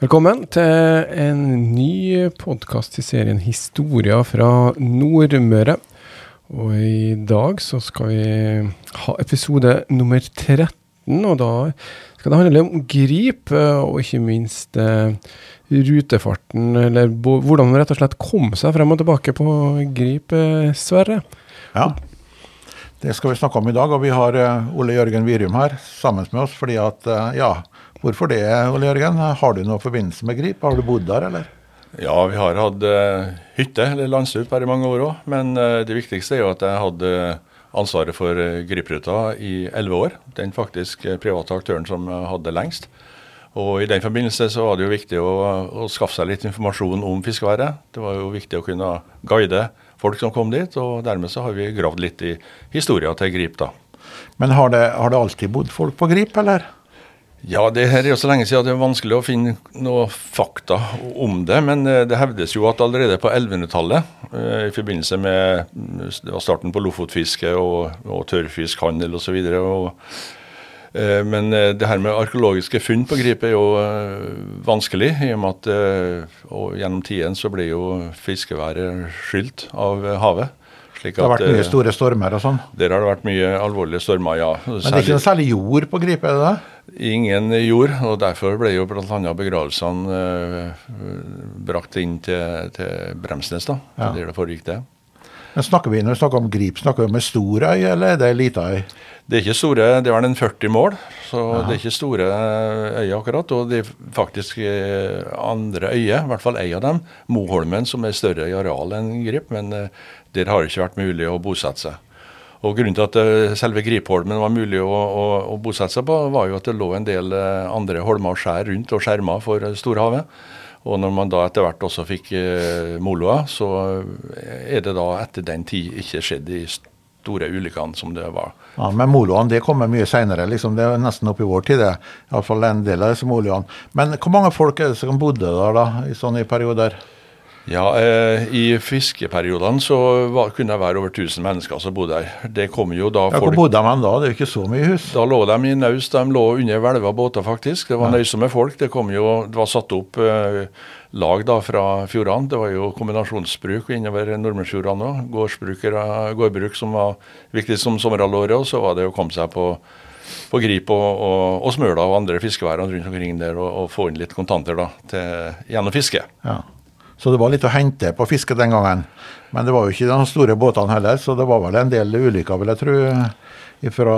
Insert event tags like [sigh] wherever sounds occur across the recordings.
Velkommen til en ny podkast i serien Historier fra Nordmøre. Og i dag så skal vi ha episode nummer 13, og da skal det handle om grip, og ikke minst eh, rutefarten, eller hvordan man rett og slett kom seg frem og tilbake på grip, eh, Sverre. Ja, det skal vi snakke om i dag, og vi har eh, Ole Jørgen Virum her sammen med oss, fordi at, ja, Hvorfor det, Ole Jørgen? Har du noe forbindelse med Grip? Har du bodd der, eller? Ja, vi har hatt uh, hytte, eller landstup, her i mange år òg. Men uh, det viktigste er jo at jeg hadde ansvaret for uh, Gripruta i elleve år. Den faktisk private aktøren som hadde lengst. Og I den forbindelse så var det jo viktig å, å skaffe seg litt informasjon om fiskeværet. Det var jo viktig å kunne guide folk som kom dit, og dermed så har vi gravd litt i historia til Grip, da. Men har det, har det alltid bodd folk på Grip, eller? Ja, det her er jo så lenge siden det er vanskelig å finne noe fakta om det. Men eh, det hevdes jo at allerede på 1100-tallet, eh, i forbindelse med var starten på lofotfiske og, og tørrfiskhandel osv. Eh, men det her med arkeologiske funn på Grip er jo vanskelig, i og med at og gjennom tiden så blir jo fiskeværet skylt av havet. Det har vært mye store stormer og sånn? Der har det vært mye alvorlige stormer, ja. Men det er ikke noe særlig jord på Gripe, er det det? Ingen jord, og derfor ble jo bl.a. begravelsene uh, brakt inn til, til Bremsnes, da, ja. der det foregikk det. Men snakker vi, Når vi snakker om Grip, snakker vi om stor øy, eller er det lita øy? Det er ikke store, det er vel en 40 mål, så ja. det er ikke store øyer akkurat. Og det er faktisk eh, andre øyer, i hvert fall ei av dem, Moholmen, som er større i areal enn Grip, men uh, der har det ikke vært mulig å bosette seg. Og Grunnen til at eh, selve Gripholmen var mulig å, å, å, bosette seg på, var jo at det lå en del eh, andre holmer og skjær rundt og skjermer for Storhavet. Og når man da etter hvert også fikk eh, moloa, så er det da etter den tid ikke skjedd de store ulykkene som det var. Ja, Men moloene det kommer mye seinere, liksom. Det er nesten opp i vår tid, det. Iallfall en del av disse moloene. Men hvor mange folk er det som bodde der da, i sånne perioder? Ja, eh, I fiskeperiodene så var, kunne det være over 1000 mennesker som bodde her. Det kom jo da folk... Ja, Hvor bodde de da? Det er jo ikke så mye hus? Da lå de i naust. De lå under hvelva båter, faktisk. Det var ja. nøysomme folk. Det, kom jo, det var satt opp eh, lag da fra fjordene. Det var jo kombinasjonsbruk innover Nordmørsfjordene òg. Gårdbruk som var viktig som sommerhalvåret. Og så var det å komme seg på på Grip og, og, og Smøla og andre fiskeværene rundt omkring der og, og, få inn litt kontanter da, til, gjennom fiske. Ja. Så det var litt å hente på fiske den gangen. Men det var jo ikke de store båtene heller, så det var vel en del ulykker, vil jeg tro. Fra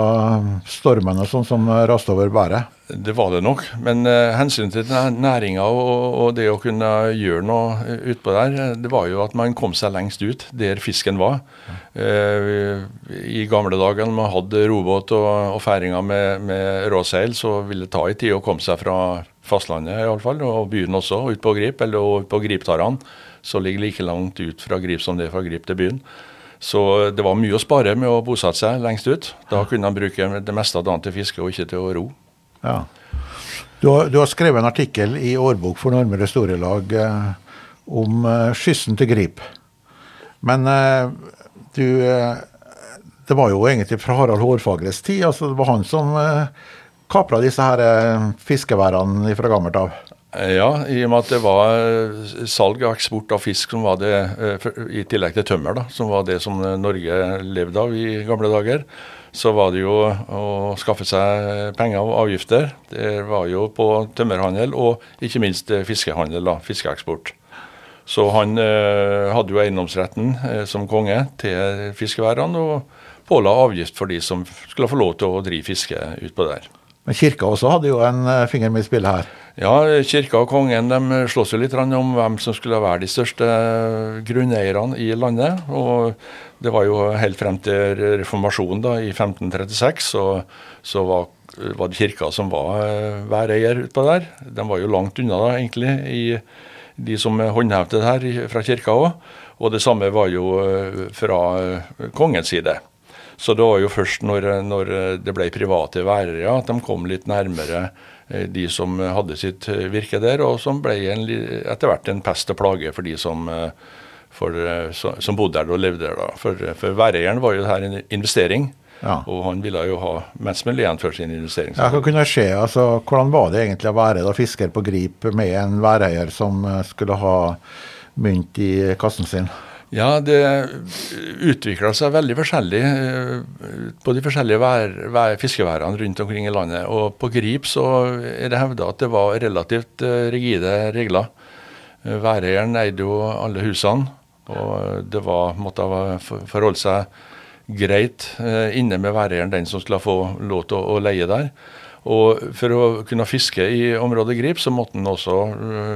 stormen og sånn som raste over bæret. Det var det nok. Men uh, hensynet til næringa og, og, det å kunne gjøre noe utpå der, det var jo at man kom seg lengst ut der fisken var. Uh, I gamle dager når man hadde robåt og, og færinger med, med råseil, så ville det ta en tid å komme seg fra fastlandet iallfall, og byen også, ut på Grip, eller på Griptarene, som ligger like langt ut fra Grip som det er fra Grip til byen. Så det var mye å spare med å bosette seg lengst ut. Da kunne han bruke det meste av dagen til fiske og ikke til å ro. Ja. Du, har, du har skrevet en artikkel i Årbok for Nordmøre Storelag eh, om eh, skyssen til Grip. Men eh, du eh, Det var jo egentlig fra Harald Hårfagres tid. altså Det var han som eh, kapra disse her eh, fiskeværene fra gammelt av? Eh, ja, i og med at det var eh, salg og eksport av fisk som var det, i tillegg til tømmer, da, som var det som Norge levde av i gamle dager, så var det jo å skaffe seg penger og avgifter. Det var jo på tømmerhandel og ikke minst fiskehandel, da, fiskeeksport. Så han eh, hadde jo eiendomsretten eh, som konge til fiskeværene og påla avgift for de som skulle få lov til å drive fiske utpå der. Men kirka også hadde jo en eh, finger med i spillet her? Ja, kirka og kongen de slåss jo litt om hvem som skulle være de største grunneierne i landet. Og det var jo helt frem til reformasjonen da, i 1536, så, så var, var, det kirka som var eh, væreier utpå der. De var jo langt unna da, egentlig, i, de som håndhevde det her fra kirka òg. Og det samme var jo eh, fra kongens side. Så det var jo først når, når det ble private værere at de kom litt nærmere eh, de som hadde sitt eh, virke der, og som ble en, etter hvert en pest og plage for de som, eh, for, som bodde der og levde der. Da. For, for væreieren var jo det her en investering. Ja. Og han ville jo ha mest mulig igjen for sin investering. Ja, hva kunne skje? Altså, hvordan var det egentlig å være da fisker på grip med en væreier som skulle ha mynt i kassen sin? Ja, det utvikla seg veldig forskjellig eh, på de forskjellige vær, vær, fiskeværene rundt omkring i landet. Og på Grip så er det hevda at det var relativt eh, rigide regler. Eh, væreieren eide jo alle husene, og det var, måtte forholde seg greit inne med væreieren, den som skulle få lov til å, å leie der. Og For å kunne fiske i området Grip, så måtte en også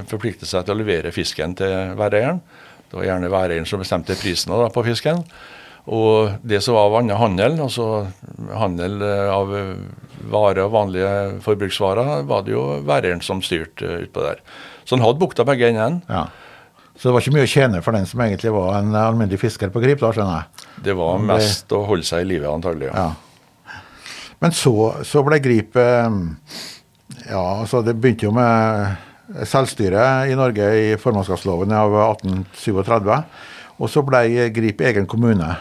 forplikte seg til å levere fisken til væreieren. Det var gjerne væreieren som bestemte prisen da, på fisken. Og det som var annen handel, altså handel eh, av varer og vanlige forbruksvarer, var det jo væreieren som styrte eh, utpå der. Så han hadde bukta begge endene. Ja. Så det var ikke mye å tjene for den som egentlig var en alminnelig fisker på grip, da, skjønner jeg? Det var mest å holde seg i livet, antagelig. Ja. ja. Men så, så ble grip eh, Ja, altså det begynte jo med selvstyre i Norge i formannskapsloven av 1837. Og så ble Grip egen kommune.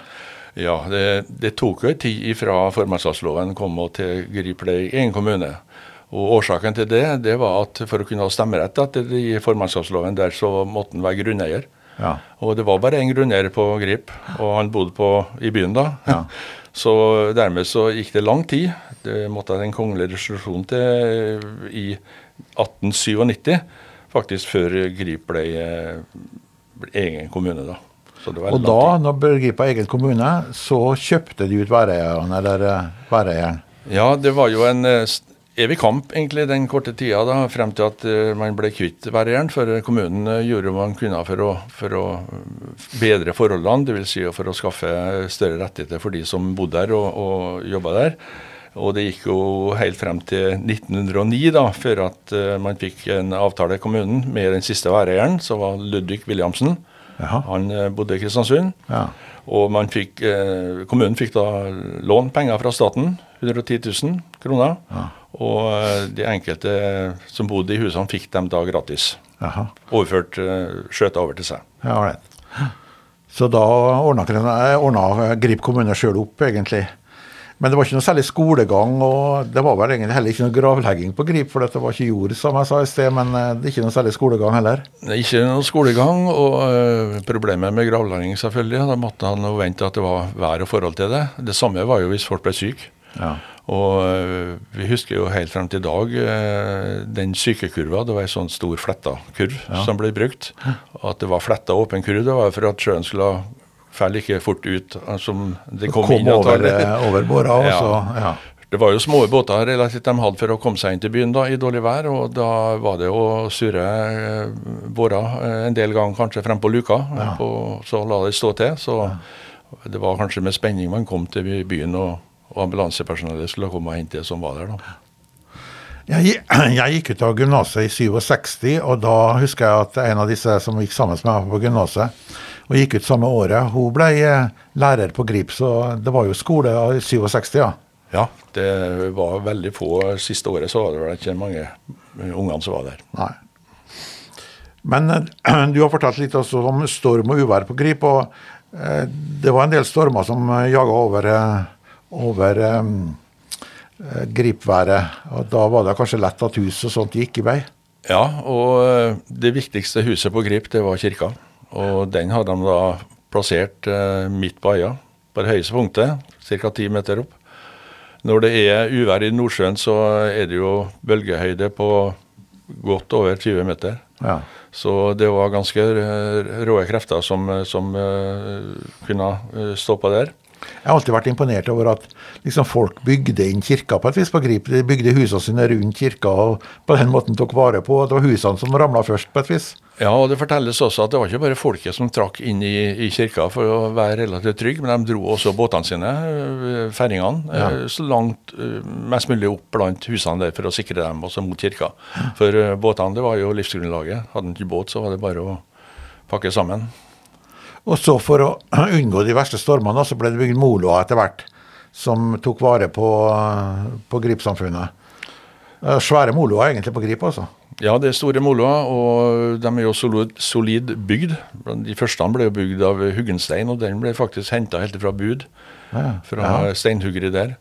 Ja, det, det tok jo en tid fra formannskapsloven kom og til Grip ble egen kommune. Og Årsaken til det det var at for å kunne ha stemmerett etter i formannskapsloven der, så måtte han være grunneier. Ja. Og det var bare én grunneier på Grip, og han bodde på, i byen da. Ja. [laughs] Så dermed så gikk det lang tid. Det måtte en kongelig resolusjon til i 1897, faktisk før Grip ble, ble egen kommune. da. Og da, når Grip var egen kommune, så kjøpte de ut væreieren, eller eh. Ja, det var jo en eh, evig kamp egentlig den korte tida da, frem til at uh, man ble kvitt væreieren. For kommunen uh, gjorde hva man kunne for å, for å bedre forholdene, dvs. Si for å skaffe større rettigheter for de som bodde der og, og jobba der. Og det gikk jo helt frem til 1909 da, før at uh, man fikk en avtale i kommunen med den siste væreieren, som var Ludvig Williamsen. Jaha. Han uh, bodde i Kristiansund. Ja. Og fikk, uh, kommunen fikk da lånt penger fra staten, 110 000 kroner. Ja. Og de enkelte som bodde i husene, fikk dem da gratis. Jaha. Overført skjøta over til seg. Ja, right. Så da ordna Grip kommune sjøl opp, egentlig? Men det var ikke noe særlig skolegang, og det var vel heller ikke noe gravlegging på Grip, for dette var ikke jord, som jeg sa i sted, men eh, det er ikke noe særlig skolegang heller? Ikke noe skolegang, og uh, problemet med gravlegging, selvfølgelig. Da måtte han jo vente at det var vær og forhold til det. Det samme var jo hvis folk ble syke. Ja. Og uh, vi husker jo helt frem til i dag uh, den sykekurva. Det var ei sånn stor fletta kurv ja. som ble brukt. At det var fletta åpen kurv, det var for at sjøen skulle faller ikke fort ut som det kom, kom inn. Over, eh, over båra, [laughs] ja. Så, ja. Det var jo små båter relativt de hadde for å komme seg inn til byen da, i dårlig vær. og Da var det å surre eh, båra eh, en del ganger kanskje frem på luka. Ja. Og så la det stå til. Så det var kanskje med spenning man kom til byen, og, og ambulansepersonellet skulle komme og hente det som var der. da. Jeg, [clears throat] jeg, gikk ut av gymnaset i 67, og da husker jeg at en av disse som gikk sammen med meg på gymnaset, og gikk ut samme året. Hun ble eh, lærer på Grip, så det var jo skole i 67, ja. Ja, det var veldig få. Siste året så var det vel ikke mange ungene som var der. Nei. Men eh, [clears throat] du har fortalt litt også om storm og uvær på Grip. og eh, Det var en del stormer som jaga over, over gripværet. og Da var det kanskje lett at hus og sånt gikk i vei? Ja, og det viktigste huset på Grip, det var kirka. Og den hadde de da plassert eh, midt på øya, på det høyeste punktet, ca. ti meter opp. Når det er uvær i Nordsjøen, så er det jo bølgehøyde på godt over 20 meter. Ja. Så det var ganske råe krefter som, som kunne stoppa der. Jeg har alltid vært imponert over at liksom, folk bygde inn kirka på et vis på Grip. De bygde husene sine rundt kirka og på den måten tok vare på. Det var husene som ramla først på et vis. Ja, og det fortelles også at det var ikke bare folket som trakk inn i, i kirka for å være relativt trygg, men de dro også båtene sine, øh, ferringene, ja. Øh, så langt øh, mest mulig opp blant husene der for å sikre dem også mot kirka. For båtene, det var jo livsgrunnlaget. Hadde en ikke båt, så var det bare å pakke sammen. Og så for å [clears throat] unngå de verste stormene, så ble det bygd moloer etter hvert, som tok vare på, på gripsamfunnet. Eh, Svære moloer egentlig på grip, altså. Ja, det er store moloer, og de er jo solid, solid bygd. De første ble jo bygd av Huggenstein, og den ble faktisk henta helt fra Bud. Ja, Fra ja. steinhuggeri der.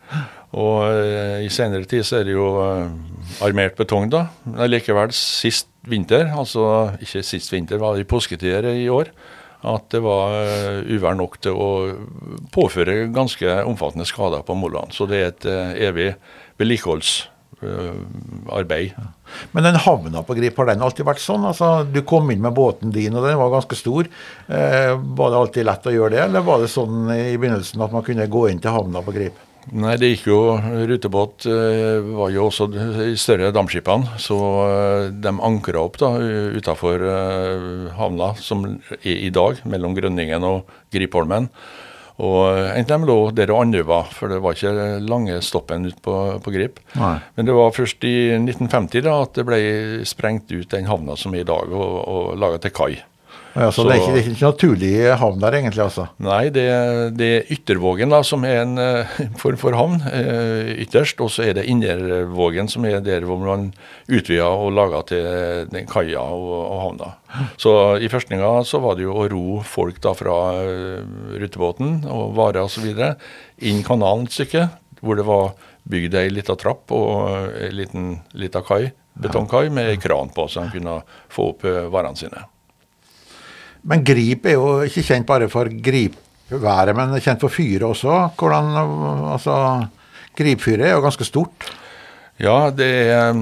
Og eh, i senere tid så er det jo eh, armert betong, da. Men likevel, sist vinter, altså ikke sist vinter, var det i påsketider i år, at det var eh, uvær nok til å påføre ganske omfattende skader på moloene. Så det er et eh, evig vedlikeholdsarbeid. Men den havna på Grip, har den alltid vært sånn? Altså, Du kom inn med båten din, og den var ganske stor. Eh, var det alltid lett å gjøre det, eller var det sånn i begynnelsen at man kunne gå inn til havna på Grip? Nei, det gikk jo Rutebåt eh, var jo også de større dampskipene, så eh, de ankra opp da utafor eh, havna, som er i dag, mellom Grønningen og Gripholmen. Og enten de lå der og andøva, for det var ikke lange stoppen ut på, på Grip. Nei. Men det var først i 1950 da at det ble sprengt ut den havna som er i dag, og, og laga til kai. Ja, så, Så- det, er ikke, det er ikke naturlig havn der, egentlig? altså. Nei, det, det er Yttervågen da, som er en eh, form for havn eh, ytterst. Og så er det Innervågen, som er der hvor man utvider og lager til den kaia og, og havna. Så i førstninga så var det jo å ro folk da fra eh, rutebåten og varer osv. inn kanalen et stykke, hvor det var bygd ei lita trapp og ei liten lita kai, betongkai med kran på, så de kunne få opp eh, varene sine. Men Grip er jo ikke kjent bare for gripværet, men kjent for fyret også. Hvordan, altså, Gripfyret er jo ganske stort. Ja, det er,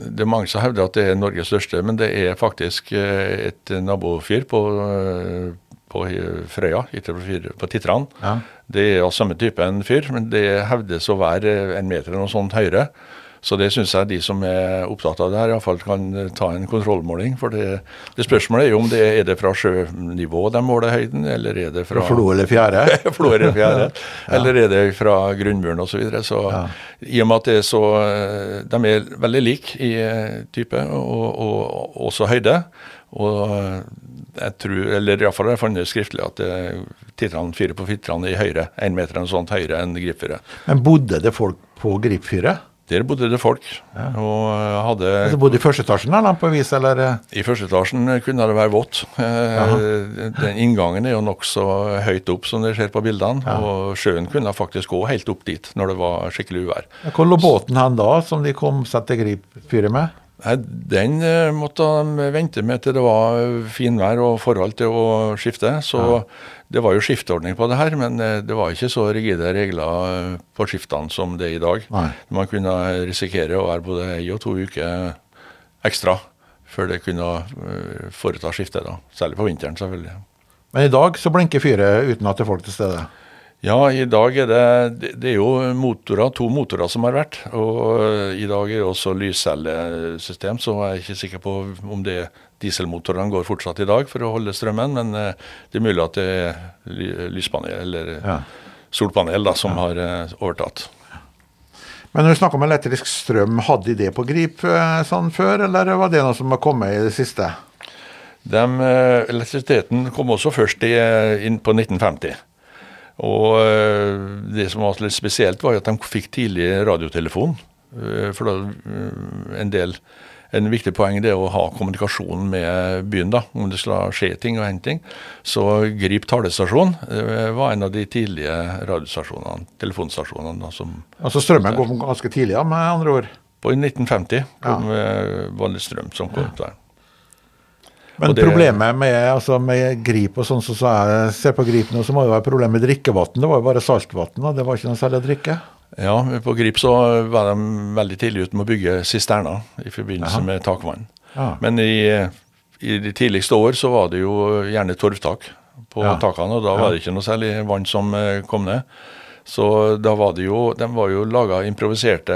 det er mange som hevder at det er Norges største, men det er faktisk eh, et nabofyr på, eh, på Frøya, på på Titran. Ja. Det er av samme type en fyr, men det hevdes å være en meter eller noe sånt høyere. Så det syns jeg de som er opptatt av det her, iallfall kan eh, ta en kontrollmåling. For det, det spørsmålet er jo om det er det fra sjønivå de måler høyden, eller er det fra Flo eller Fjære. [laughs] Florefjære, eller er det fra grunnmuren osv. Så, videre. så i og med at det er så eh, De er veldig like i eh, type og, og, og også høyde. Og jeg tror, eller iallfall har jeg funnet skriftlig at titrene 4 på fitrene er høyere, én meter eller noe sånt høyere enn Gripfyret. Men bodde det folk på Gripfyret? Der bodde det folk. Og eh, hadde Altså, bodde i første etasjen da, på vis, eller? eh? I første etasjen kunne det være vått. Aha. den Inngangen er jo nokså høyt opp, som dere ser på bildene. Og sjøen kunne faktisk gå helt opp dit når det var skikkelig uvær. Hvor lå båten hen da, som de kom seg til Gripfyret med? Den eh, måtte de vente med til det var finvær og forhold til å skifte. Så det var jo skifteordning på det her, men eh, det var ikke så rigide regler eh, på skiftene som det er i dag. Nei. Man kunne risikere å være både ei og to uker ekstra før det kunne foreta skifte. da, Særlig på vinteren, selvfølgelig. Men i dag så blinker fyret uten at det er folk til stede. Ja, i dag er det det- er jo motorer, to motorer som har vært. Og eh, i dag er det også lyscellesystem, så jeg er ikke sikker på om det dieselmotorene går fortsatt i dag for å holde strømmen. Men eh, det er mulig at det er lyspanel eller Ja. solpanel da, som har eh, overtatt. Men når du snakker om elektrisk strøm, hadde de det på Grip sånn før, eller var det noe som har kommet i det siste? Eh, elektrisiteten kom også først i, inn på 1950. Og eh, det som var litt spesielt, var at de fikk tidlig radiotelefon. Eh, For da, eh, en del en viktig poeng det er å ha kommunikasjon med byen, da, om det skal skje ting og hente ting. Så Grip talestasjon var en av de tidlige radiostasjonene, telefonstasjonene, da, som Altså strømmen kom ganske tidlig, ja, med andre ord. på 1950 kom ja. vanlig strøm som kom ut der. Men det- problemet med, altså med Grip og sånn, så, så jeg ser på Grip nå, så må det være problem med drikkevann. Det var jo bare saltvann, det var ikke noe særlig å drikke. Ja, på Grip så var de veldig tidlig ute med å bygge sisterner i forbindelse Aha. med takvann. Ja. Men i, i de tidligste år så var det jo gjerne torvtak på Ja. takene, og da var det ikke noe særlig vann som eh, kom ned. Så da var det jo, de var jo laga improviserte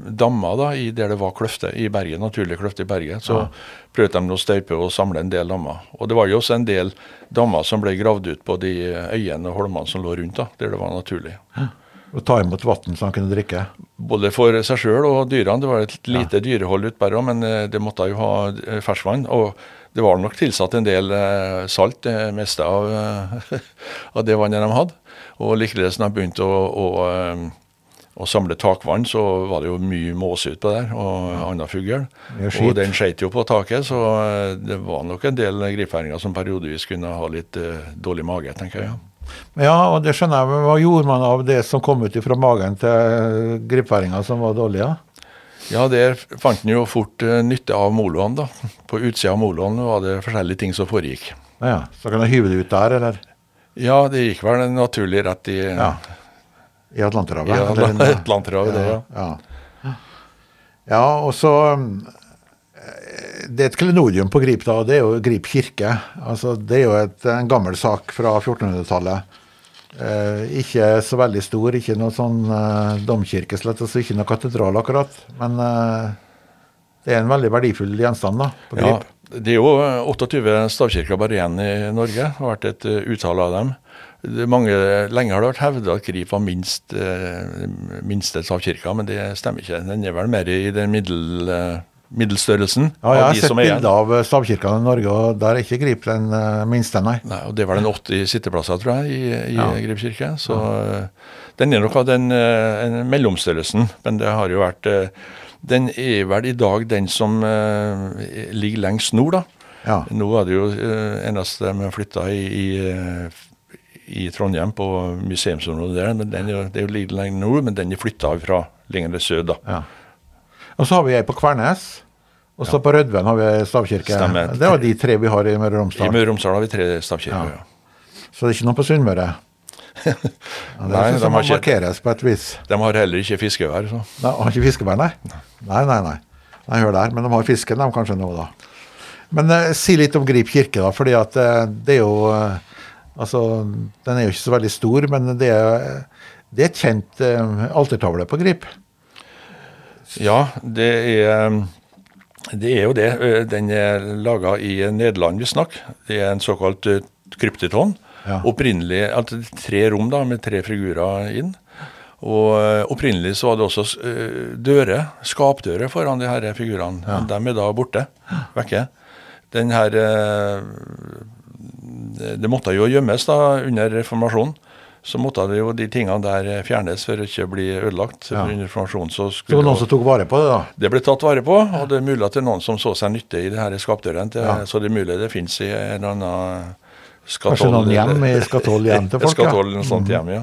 dammer da, i der det var kløfter i berget, naturlige kløfter i berget. Så prøvde de å støype og samle en del dammer. Og det var jo også en del dammer som ble gravd ut på de øyene og holmene som lå rundt, da, der det var naturlig. Og ta imot vann så han kunne drikke. Både for seg sjøl og dyrene. Det var et lite dyrehold ute bare, men eh, det måtte jo ha eh, ferskvann. Og det var nok tilsatt en del eh, salt, det meste av, [laughs] av det vannet de hadde. Og likeledes når jeg begynte å, å, eh, å samle takvann, så var det jo mye måse utpå der, og annen fugl. Og den skjøt jo på taket, så eh, det var nok en del gripfæringer som periodevis kunne ha litt uh, dårlig mage, tenker jeg. Ja, og det skjønner jeg, men hva gjorde man av det som kom ut fra magen til gripfæringa som var dårlige? Ja, Ja, der fant en jo fort nytte av moloen, da. På utsida av moloen var det forskjellige ting som foregikk. Ja, Så kan du hyve det ut der, eller? Ja, det gikk vel naturlig rett i, Ja. I Atlanterhavet? i eller? [laughs] Atlanterhavet, det, ja. Ja. ja, og så eh, Det er et klenodium på Grip, da, det er jo Grip kirke. Altså, det er jo et, en gammel sak fra 1400-tallet. Eh, ikke så veldig stor, ikke noe sånn eh, domkirke, slett, altså ikke noe katedral akkurat. Men eh, det er en veldig verdifull gjenstand da, på Ja, Grip. Det er jo 28 stavkirker bare igjen i Norge. Det har vært et uh, utall av dem. Mange, lenge har det vært hevda at Grip var minst, uh, minste stavkirka, men det stemmer ikke. Den er vel mer i den middel, middelstørrelsen Ja, jeg har sett er bilder av eh, stavkirkene i Norge, og der er ikke Grip den eh, minste, nei. Nei, og Det er vel en 80 sitteplasser, tror jeg, i, i Ja. Grip kirke. Så ja. den er nok av den mellomstørrelsen, men det har jo vært Den er vel i dag den som uh, ligger lengst nord, da. Ja. Nå er det jo uh, eneste de har flytta i, i, uh, i Trondheim, på museumsområdet der. men den er Det er jo litt lenger nord, men den er flytta fra lenger sør, da. Ja. Og så har vi ei på Kvernes. Og så på Rødven har vi stavkirke. Stemmer. Det var de tre vi har i Møre og I Møre og Romsdal har vi tre stavkirker. Ja. Ja. Så det er ikke noe på Sunnmøre. Ja, det Nei, de sånn har må markeres på et vis. De har heller ikke fiskevær. så. Nei, har ikke fiskebær, nei? Nei, nei, nei. Nei, hør der. Men de har fisken, de kanskje nå, da. Men eh, si litt om Grip kirke, da. fordi at eh, det er jo eh, Altså, den er jo ikke så veldig stor, men det er, det er et kjent eh, altertavle på Grip. Ja, det er, det er jo det. Eh, Den er laga i Nederland, visstnok. Det er en såkalt eh, kryptiton. Ja. Opprinnelig altså tre rom da, med tre figurer inn. Og eh, Opprinnelig så var det også eh, dører, skapdører foran de her figurene. Ja. De er da borte. Vekke. Den her eh, det, måtte jo gjemmes da under reformasjonen. Så måtte det jo de tingene der fjernes for å ikke bli ødelagt. Ja. Under reformasjonen så Så skulle var noen som tok vare på det, da. det ble tatt vare på, og det er mulig at det er noen som så seg nytte i det her skapdørene. Ja. Så det er mulig det finnes i en eller annen Kanskje noen hjem i skatoll hjem til folk, ja. Skatoll, ja. sånt hjem, ja.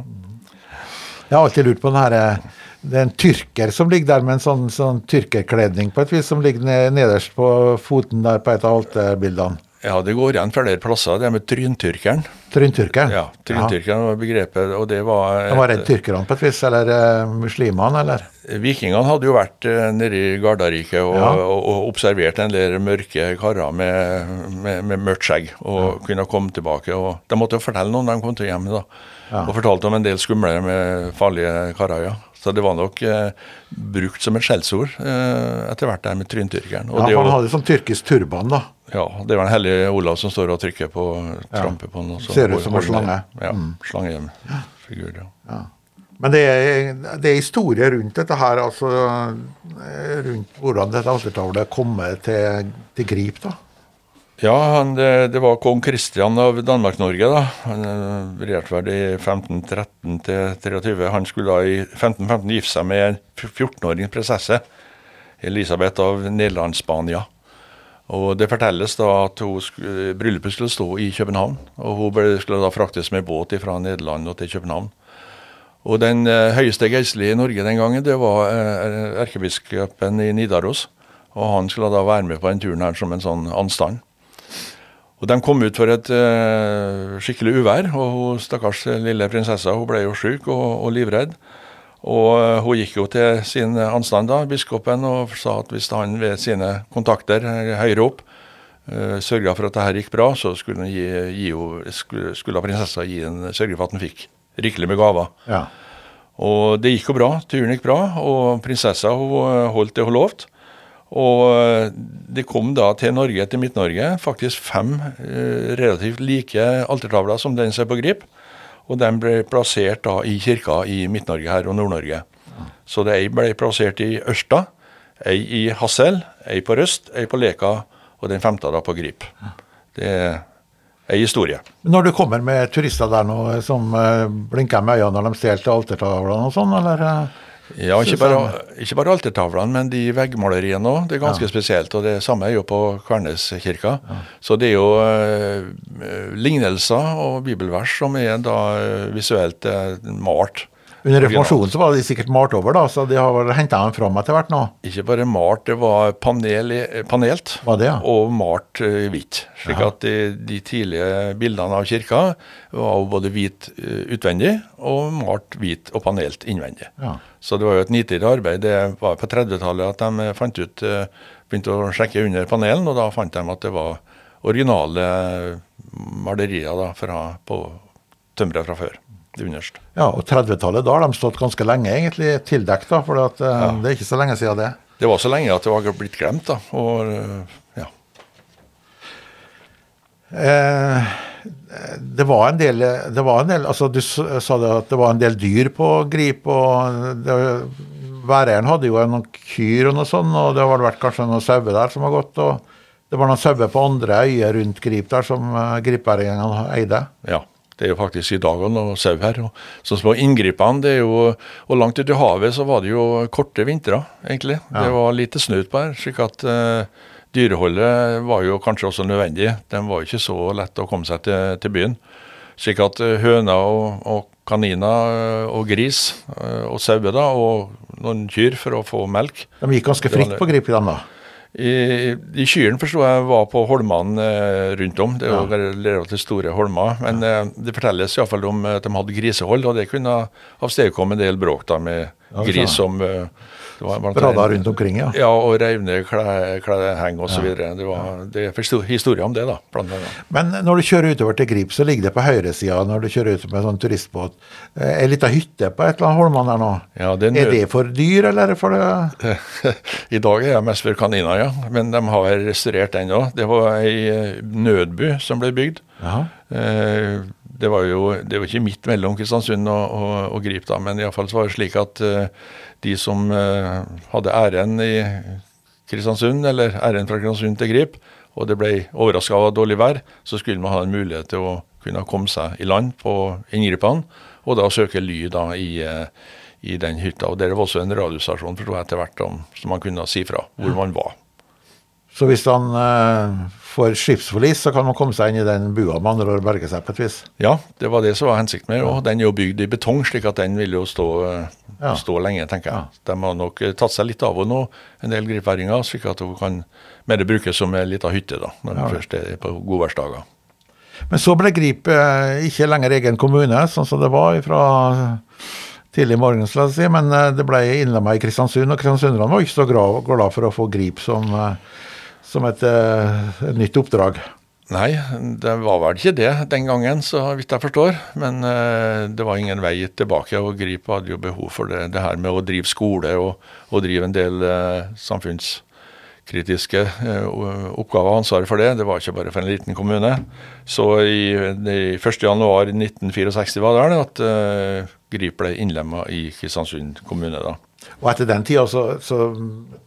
Jeg har alltid lurt på den her eh, Det er en tyrker som ligger der med en sånn, sånn tyrkerkledning på et vis, som ligger nederst på foten der på et av alterbildene. Ja, det går igjen flere plasser, det med tryntyrkeren. Tryntyrkeren? Ja, tryntyrkeren var begrepet, og det var Ja. De var redd tyrkerne på et vis, eller eh, muslimene, eller? Vikingene hadde jo vært nedi nede i Gardariket og, Ja. og, og observert en del mørke karer med, med, med mørkt skjegg, og kunne komme tilbake. og De måtte jo fortelle noen de kom til hjemmet, da. Ja. Og fortalte om en del skumle med farlige karer, ja. Så det var nok eh, brukt som et skjellsord eh, etter hvert der med tryntyrkeren. Ja, han hadde sånn tyrkisk turban, da. ja, det var den hellige Olav som står og trykker på, tramper på den. Ser ut som en slange. slange. Mm. Ja, slangefigur, ja. Men det er, det er historie rundt dette her, altså eh, rundt hvordan dette altertavlet kommer til, til Grip, da. Ja, han, det, det var kong Kristian av Danmark-Norge. da. Han eh, regjerte vel i 1513 til 23. Han skulle da i 1515 gifte seg med en 14-åring prinsesse, Elisabeth av Nederland-Spania. Og Det fortelles da at skulle, bryllupet skulle stå i København. og Hun skulle da fraktes med båt fra Nederland og til København. Og Den eh, høyeste geistlige i Norge den gangen, det var eh, erkebiskopen i Nidaros. Og Han skulle da være med på den turen her som en sånn anstand. Og De kom ut for et uh, skikkelig uvær, og hun, stakkars lille prinsessa hun ble jo syk og, og livredd. Og uh, Hun gikk jo til sin anstand, da, biskopen, og sa at hvis han ved sine kontakter eh, høyere opp uh, sørga for at det her gikk bra, så skulle, gi, gi skulle, skulle prinsessa gi en, sørge for at han fikk rikelig med gaver. Ja. Og det gikk jo bra. Turen gikk bra, og prinsessa hun eh, holdt det hun lovte. Og eh, det kom da til Norge, til Midt-Norge, faktisk fem eh, relativt like altertavler som den som er på Grip. Og de ble plassert da i kirka i Midt-Norge her og Nord-Norge. Så det ei ble plassert i Ørsta, ei i Hassel, ei på Røst, ei på Leka, og den femte da på Grip. Det er ei historie. Når du kommer med turister der nå som eh, blinker med øynene når de stjeler til altertavlene og sånn, eller? Eh? Ja, ikke bare, ikke bare altertavlene, men de veggmaleriene òg. Det er ganske ja. spesielt. Og det samme er jo på Kverneskirka. Ja. Så det er jo eh, lignelser og bibelvers som er da visuelt eh, malt. Under reformasjonen så var de sikkert malt over, da, så de har vel henta dem fram etter hvert nå? Ikke bare malt, det var panel, panelt var det, ja? og malt uh, hvitt. Slik ja. at de, de, tidlige bildene av kirka var både hvit uh, utvendig og malt hvit og panelt innvendig. Ja. Så det var jo et nitid arbeid. Det var på 30-tallet at de fant ut, begynte å sjekke under panelen, og da fant de at det var originale malerier da, fra, på tømmeret fra før det underst. Ja, og 30-tallet, da har de stått ganske lenge egentlig tildekt, da, for at, uh, ja. det er ikke så lenge siden det. Det var så lenge at det var blitt glemt, da. Og, ja. Eh, det var en del, det var en del altså Du sa det at det var en del dyr på Grip. og det, Væreieren hadde jo noen kyr og noe sånt, og det har vært kanskje noen sauer der som har gått. og Det var noen sauer på andre øyer rundt Grip der som uh, gripværingene eide. Ja. Det er jo faktisk i dag noe sau her. Og så små inngripene, det er jo, og langt ute i havet så var det jo korte vintre, egentlig. Ja. Det var lite snø på her. slik at uh, dyreholdet var jo kanskje også nødvendig. Den var jo ikke så lett å komme seg til, til byen. Slik at uh, høner og, og, kaniner uh, og gris og sauer og noen kyr for å få melk. De gikk ganske fritt på grip, da? I, i Kyrne forsto jeg var på holmene eh, rundt om. Det er jo ja. relativt store holmer. Men ja. eh, det fortelles iallfall om at de hadde grisehold, og det kunne avstedkomme en del bråk da med ja, gris som eh, Sprada rundt omkring, ja. Ja, og revne klesheng osv. Ja. Det, var, det er historie om det, da. Blant annet. Men når du kjører utover til Grip, så ligger det på høyresida når du kjører ut med sånn turistbåt, ei eh, lita hytte på et eller annet holmene der nå. Ja, det er, er, det for dyr, eller er det for det [laughs] I dag er jeg mest for kaniner, ja. Men de har restaurert den òg. Det var ei nødby som ble bygd. Aha. Eh, det var jo det var ikke midt mellom Kristiansund og, og, og Grip, da, men iallfall var det slik at de som eh, hadde æren i Kristiansund, eller æren fra Kristiansund til Grip, og det ble overraska av dårlig vær, så skulle man ha en mulighet til å kunne komme seg i land på inngripene, og da søke ly da i, eh, i den hytta. Og Der var også en radiostasjon forstod jeg etter hvert som man kunne si fra hvor man var. Så hvis han eh, får skipsforlis, så kan man komme seg inn i den bua med andre og berge seg på et vis? Ja, det var det som var hensikten med og Den er jo bygd i betong, slik at den vil jo stå, ja. stå lenge, tenker jeg. Ja. De har nok eh, tatt seg litt av henne nå, en del gripværinger, slik at hun kan mer brukes som ei lita hytte da, når ja. først er på godværsdager. Men så ble Grip eh, ikke lenger egen kommune, sånn som det var fra tidlig morgen, skal jeg si, men eh, det ble innlemma i Kristiansund, og kristiansunderne var ikke så glad for å få Grip som som et, eh, et nytt oppdrag? Nei, det var vel ikke det den gangen, så vidt jeg forstår. Men eh, det var ingen vei tilbake. Og Grip hadde jo behov for det, det her med å drive skole og, og drive en del eh, samfunnskritiske eh, oppgaver og ansvaret for det. Det var ikke bare for en liten kommune. Så i, i 1.1.1964 var det at Grip ble innlemma i Kristiansund kommune. da. Og etter den tida så, så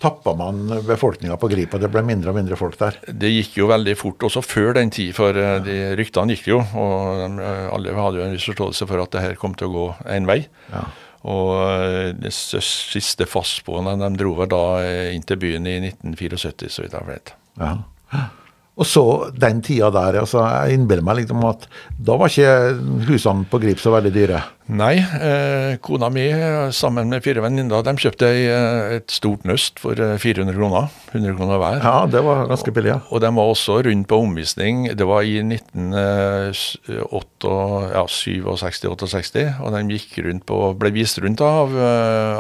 tappa man befolkninga på Grip, og det ble mindre og mindre folk der? Det gikk jo veldig fort, også før den tid, for. Eh, de ryktene gikk jo. Og de, alle hadde jo en viss forståelse for at det her kom til å gå en vei. Ja. Og eh, det siste fastboende de dro vel da inn til byen i 1974, så vidt jeg vet. Ja. Og så den tida der, altså jeg innbiller meg liksom at da var ikke husene på Grip så veldig dyre? Nei, eh, kona mi sammen med fire venninner de kjøpte eh, et stort nøst for 400 eh, kroner. 100 kroner hver. Ja, det var ganske billig, ja. Og, og de var også rundt på omvisning. Det var i 1967-68, eh, og de gikk rundt på, ble vist rundt av,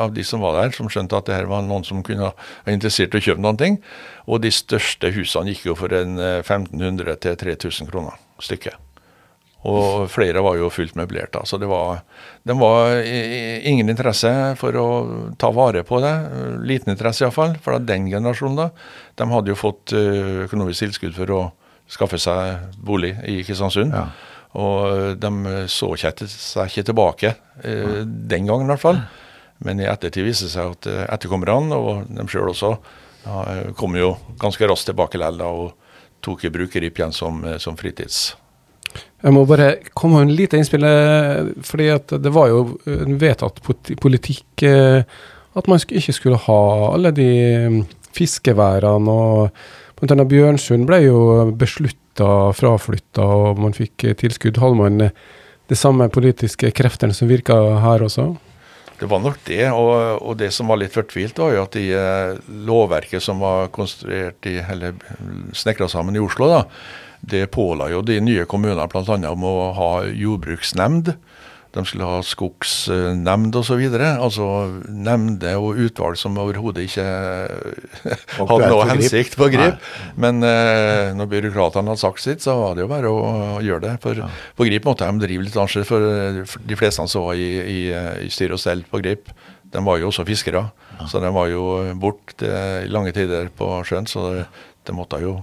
av de som var der, som skjønte at det her var noen som kunne være interessert i å kjøpe noen ting. Og de største husene gikk jo for en 1500 til 3000 kroner stykket. Og flere var jo fullt møblert. Så det var, det var ingen interesse for å ta vare på det. Liten interesse iallfall. For den generasjonen da, de hadde jo fått eh, økonomisk tilskudd for å skaffe seg bolig i Kristiansund. Ja. Og de så seg ikke tilbake eh, den gangen i hvert fall. Men i ettertid viste det seg at eh, etterkommerne, og dem sjøl også, ja, kom jo ganske raskt tilbake likevel og tok i bruk Rip igjen som, som fritids Jeg må bare komme med en lite innspill, eh, fordi det var jo en vedtatt politikk eh, at man ikke skulle ha alle de mm, fiskeværene. og Blant annet Bjørnsund ble jo beslutta fraflytta, og man fikk tilskudd. Hadde man de samme politiske kreftene som virka her også? Det var nok det, og, og, det som var litt fortvilt, var jo at de eh, lovverket som var konstruert i, eller snekra sammen i Oslo, da, det påla jo de nye kommunene bl.a. om å ha jordbruksnemnd. De skulle ha skogsnemnd osv. Altså nemnder og utvalg som overhodet ikke [laughs] hadde noe hensikt på grip. Men eh, når byråkratene hadde sagt sitt, så var det jo bare å, gjøre det. For ja. på Grip måtte de drive litt annerledes. For de fleste som var i, i, i styre og stell på Grip, de var jo også fiskere. Ja. Så de var jo borte i lange tider på sjøen. Så de måtte jo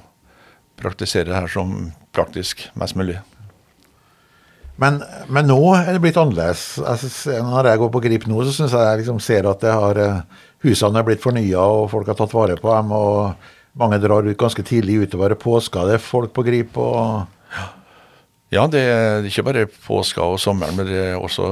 praktisere det her som praktisk mest mulig. Men, men, nå er det blitt annerledes. Altså, når jeg går på Grip nå, så syns jeg jeg liksom ser at har, eh, husene er blitt fornya, og folk har tatt vare på dem. og Mange drar ut ganske tidlig utover påska. Det er folk på Grip. og... Ja, det er ikke bare påska og sommeren, men det er også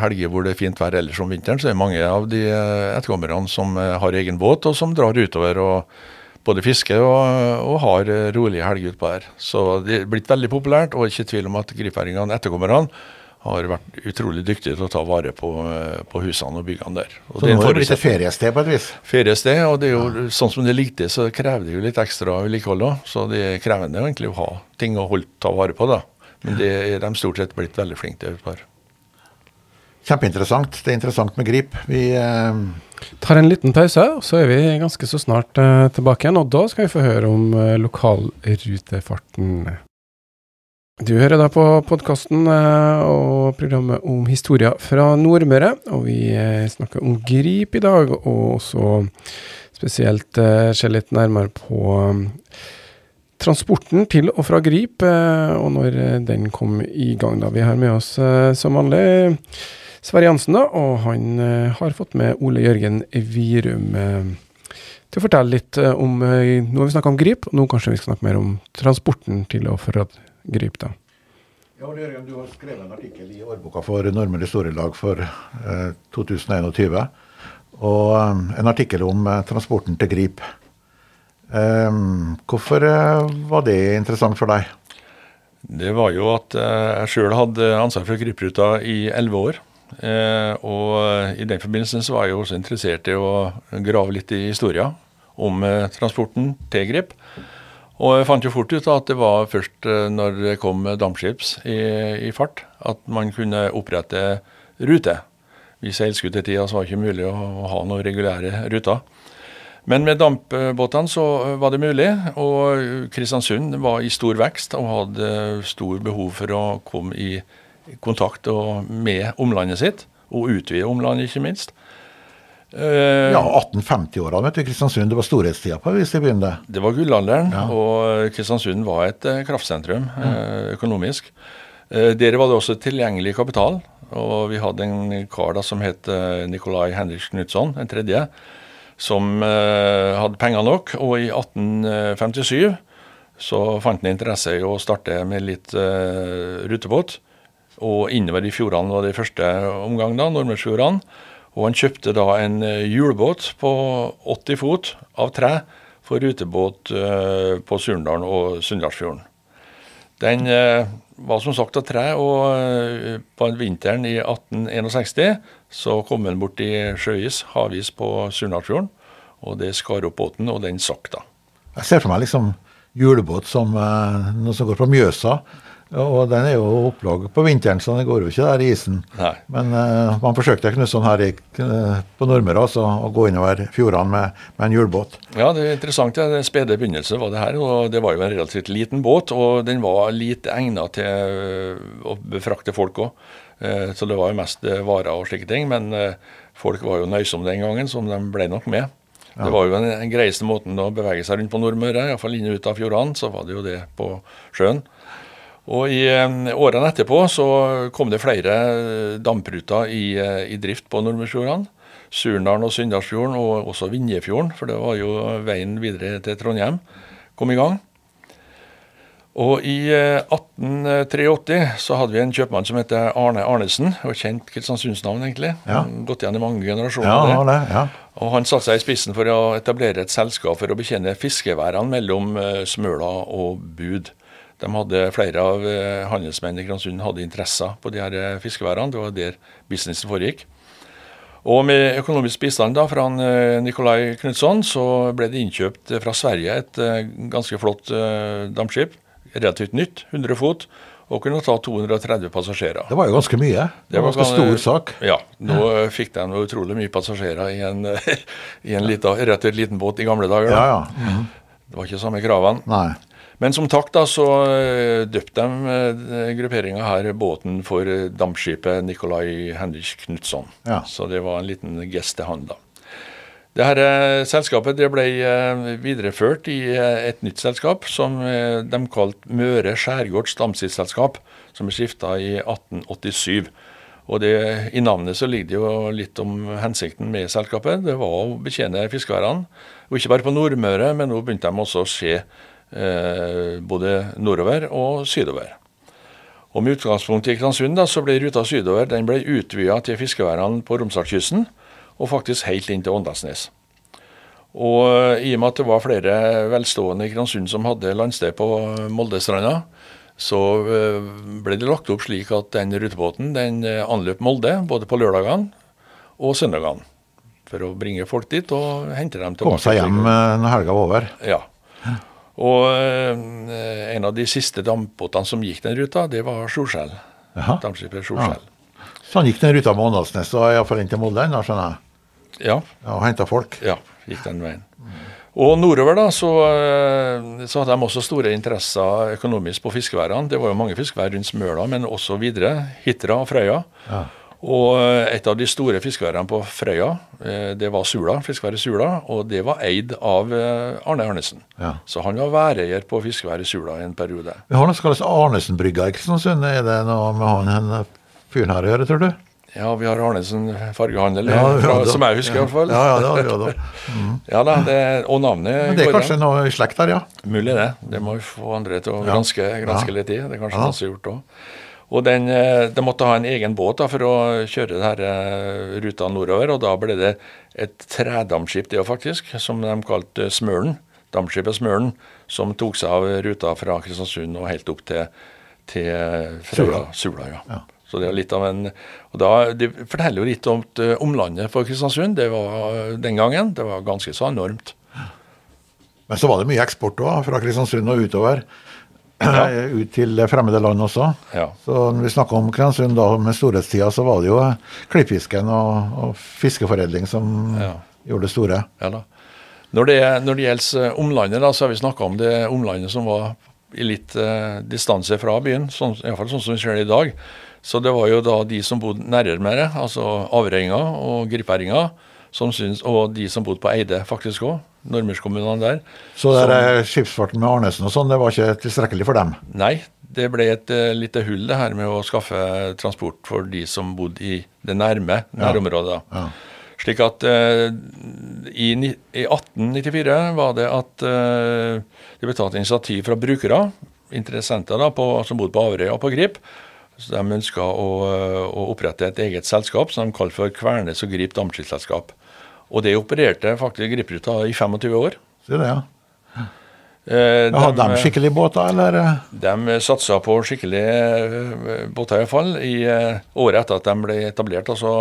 helger hvor det er fint vær ellers om vinteren. Så er det mange av de eh, etterkommerne som eh, har egen båt, og som drar utover. og både fiske og, og har rolige helger utpå her. Så det er blitt veldig populært, og ikke tvil om at gripværingene, etterkommerne, har vært utrolig dyktige til å ta vare på, på husene og byggene der. Og så det nå er det blitt et feriested på et vis? Feriested, og det er jo sånn som det likte, så krever det jo litt ekstra vedlikehold òg. Så det er krevende egentlig å ha ting å holde, ta vare på, da. Men det er de stort sett blitt veldig flinke til. Kjempeinteressant. Det er interessant med grip. Vi eh... tar en liten pause, og så er vi ganske så snart uh, tilbake igjen. Og da skal vi få høre om uh, lokalrutefarten. Du hører da på podkasten uh, og programmet om historier fra Nordmøre. Og vi eh, snakker om grip i dag, og også spesielt eh, ser litt nærmere på transporten til og fra Grip, og når den kom i gang. da. Vi har med oss som vanlig Sverre Jansen, da, og han uh, har fått med Ole Jørgen Virum uh, til å fortelle litt uh, om Nå har vi snakka om Grip, og nå kanskje vi skal snakke mer om transporten til og fra Grip. da. Ja, Ole Jørgen, Du har skrevet en artikkel i årboka for Normer Historielag for 2021. Og en artikkel om transporten til Grip. hvorfor var det interessant for deg? Det var jo at jeg sjøl hadde ansvar for Gripruta i elleve år. Eh, og i den forbindelse så var jeg også interessert i å grave litt i historia om eh, transporten til Grip. Og jeg fant jo fort ut at det var først eh, når det kom dampskips i, i fart, at man kunne opprette rute. I seilskutetida så var det ikke mulig å, å ha noen regulære ruter. Men med dampbåtene så var det mulig, og Kristiansund var i stor vekst og hadde stor behov for å komme i kontakt med omlandet sitt, og utvide omlandet, ikke minst. Uh, ja, 1850-åra vet du, Kristiansund. Det var storhetstida på hvis de begynte. Det var gullalderen, ja. og Kristiansund var et uh, kraftsentrum mm. økonomisk. Der var det også tilgjengelig kapital, og vi hadde en kar da som het Nikolai Henrik Knutson, en tredje, som hadde penger nok. Og i 1857 så fant han interesse i å starte med litt rutebåt. Og innover i fjordene var det i første omgang, da, Nordmørsfjordene. Og han kjøpte da en eh, hjulbåt på 80 fot av tre for rutebåt eh, på Surndalen og Sunndalsfjorden. Den eh, var som sagt av tre, og på vinteren i 1861 så kom den bort i sjøis, havis på Surndalsfjorden. Og det skar opp båten, og den sank da. Jeg ser for meg liksom julebåt som noe som går på Mjøsa og den er jo opplag på vinteren, så den går jo ikke der i isen. Nei. Men uh, man forsøkte Knutson her i, uh, på Nordmøre altså, å gå innover fjordene med, med, en hjulbåt. Ja, det er interessant. Ja. Den spede begynnelse var det her. og Det var jo en relativt liten båt, og den var lite egnet til uh, å befrakte folk òg. Så det var jo mest varer og slike ting. Men folk var jo nøysomme den gangen, som de ble nok med. Ja. Det var jo den greieste måten å bevege seg rundt på Nordmøre, iallfall inn og ut av fjordene. Så var det jo det på sjøen. Og I årene etterpå så kom det flere dampruter i, eh, i drift på Nordmørsfjordene. Surnadalen og Sunndalsfjorden, og også Vinjefjorden, for det var jo veien videre til Trondheim, kom i gang. Og i eh, 1883 så hadde vi en kjøpmann som het Arne Arnesen. og Kjent Kristiansundsnavn, egentlig. Ja. Gått igjen i mange generasjoner. Ja, det. Ja. Og Han satte seg i spissen for å etablere et selskap for å betjene fiskeværene mellom eh, Smøla og Bud. De hadde Flere av handelsmennene i Kristiansund hadde interesser på de her eh, fiskeværene. Det var der businessen foregikk. Og med økonomisk bistand da fra eh, Nikolai Knutson så ble det innkjøpt eh, fra Sverige et eh, ganske flott eh, dampskip. Relativt nytt, 100 fot, og kunne ta 230 passasjerer. Det var jo ganske mye. Det var en ganske stor sak. Ja. Nå fikk de utrolig mye passasjerer i en, [laughs] i en lita, relativt liten båt i gamle dager. Ja, ja. Mm -hmm. Det var ikke samme kravene. Nei. Men som takk da, så eh, døpte de eh, grupperinga her båten for eh, dampskipet Nikolai Henrich Knutson. Ja. Så det var en liten gest til han, da. Det her selskapet det ble videreført i et nytt selskap som de kalte Møre Skjærgårds Damskipsselskap, som ble skifta i 1887. Og det, I navnet så ligger det jo litt om hensikten med selskapet. Det var å betjene fiskeværene. Og ikke bare på Nordmøre, men nå begynte de også å se både nordover og sydover. Og Med utgangspunkt i Kristiansund da, så ble ruta sydover den ble utvida til fiskeværene på Romsdalskysten, og faktisk helt inn til Åndalsnes. Og eh, i og med at det var flere velstående i Kristiansund som hadde landsted på Moldestranda, så eh, ble det lagt opp slik at den rutebåten den eh, anløp Molde både på lørdagene og søndagene. For å bringe folk dit og hente dem tilbake. Komme seg hjem eh, når helga var over. Ja. Og eh, en av de siste dampbåtene som gikk den ruta, det var Solskjell. Dampskipet Solskjell. Ja. Så han gikk den ruta med Åndalsnes og iallfall inn til Molde, da, skjønner jeg. Ja. Ja, og henta folk. Ja, gikk den veien. Og nordover da, så, eh, så hadde de også store interesser økonomisk på fiskeværene. Det var jo mange fiskevær rundt Smøla, men også videre. Hitra og Frøya. Ja. Og eh, et av de store fiskeværene på Frøya, eh, det var Sula, fiskeværet Sula, og det var eid av eh, Arne Arnesen. Ja. Så han var væreier på fiskeværet Sula i en periode. Vi har noe som kalles Arnesen-brygga i Kristiansund. Er det noe med han han fyren her å gjøre, tror du? Ja, vi har Arnesen fargehandel, Ja, fra, som jeg husker i hvert fall. Ja, ja, det har vi jo da. [laughs] Ja da, det, og navnet Men det er kanskje noe i slekt der, ja. Mulig det. Det må vi få andre til å granske, granske litt i. Det er kanskje Ja. noen som har gjort òg. Og den, eh, De måtte ha en egen båt da, for å kjøre denne eh, ruta nordover. og Da ble det et tredamskip det faktisk, som de kalte Smølen. Dampskipet Smølen, som tok seg av ruta fra Kristiansund og helt opp til, til Frøya. Sula. ja. Ja. Så det er litt av en, og da, Det forteller jo litt om eh, omlandet for Kristiansund. Det var den gangen. Det var ganske så enormt. Men så var det mye eksport òg, fra Kristiansund og utover. Ut til fremmede land også. Ja. Så når vi snakker om Kristiansund da med storhetstida, så var det jo klippfisken og, og fiskeforedling som Ja. gjorde det store. Ja da. Når det, når det gjelder eh, omlandet, da, så har vi snakka om det omlandet som var i litt eh, distanse fra byen, sånn, i hvert fall sånn som vi ser det i dag. Så det var jo da de som bodde nærmere, altså Averøyinga og griperinger, og de som bodde på Eide faktisk òg, nordmørskommunene der. Så det som, skipsfarten med Arnesen og sånn, det var ikke tilstrekkelig for dem. Nei, det ble et uh, lite hull det her med å skaffe transport for de som bodde i det nærme nærområdet. Ja. Ja. Slik at uh, i, i 1894 var det at uh, det ble tatt initiativ fra brukere, interessenter da, på, som bodde på Averøya og på Grip. Så De ønska å, å opprette et eget selskap som de kalte for Kvernes og Grip Dampskipsselskap. Og det opererte faktisk Gripruta i 25 år. Sier det, ja. Eh, Ja, Hadde de skikkelige båter, eller? de satsa på skikkelige eh, båter, iallfall. I eh, året etter at de ble etablert, og så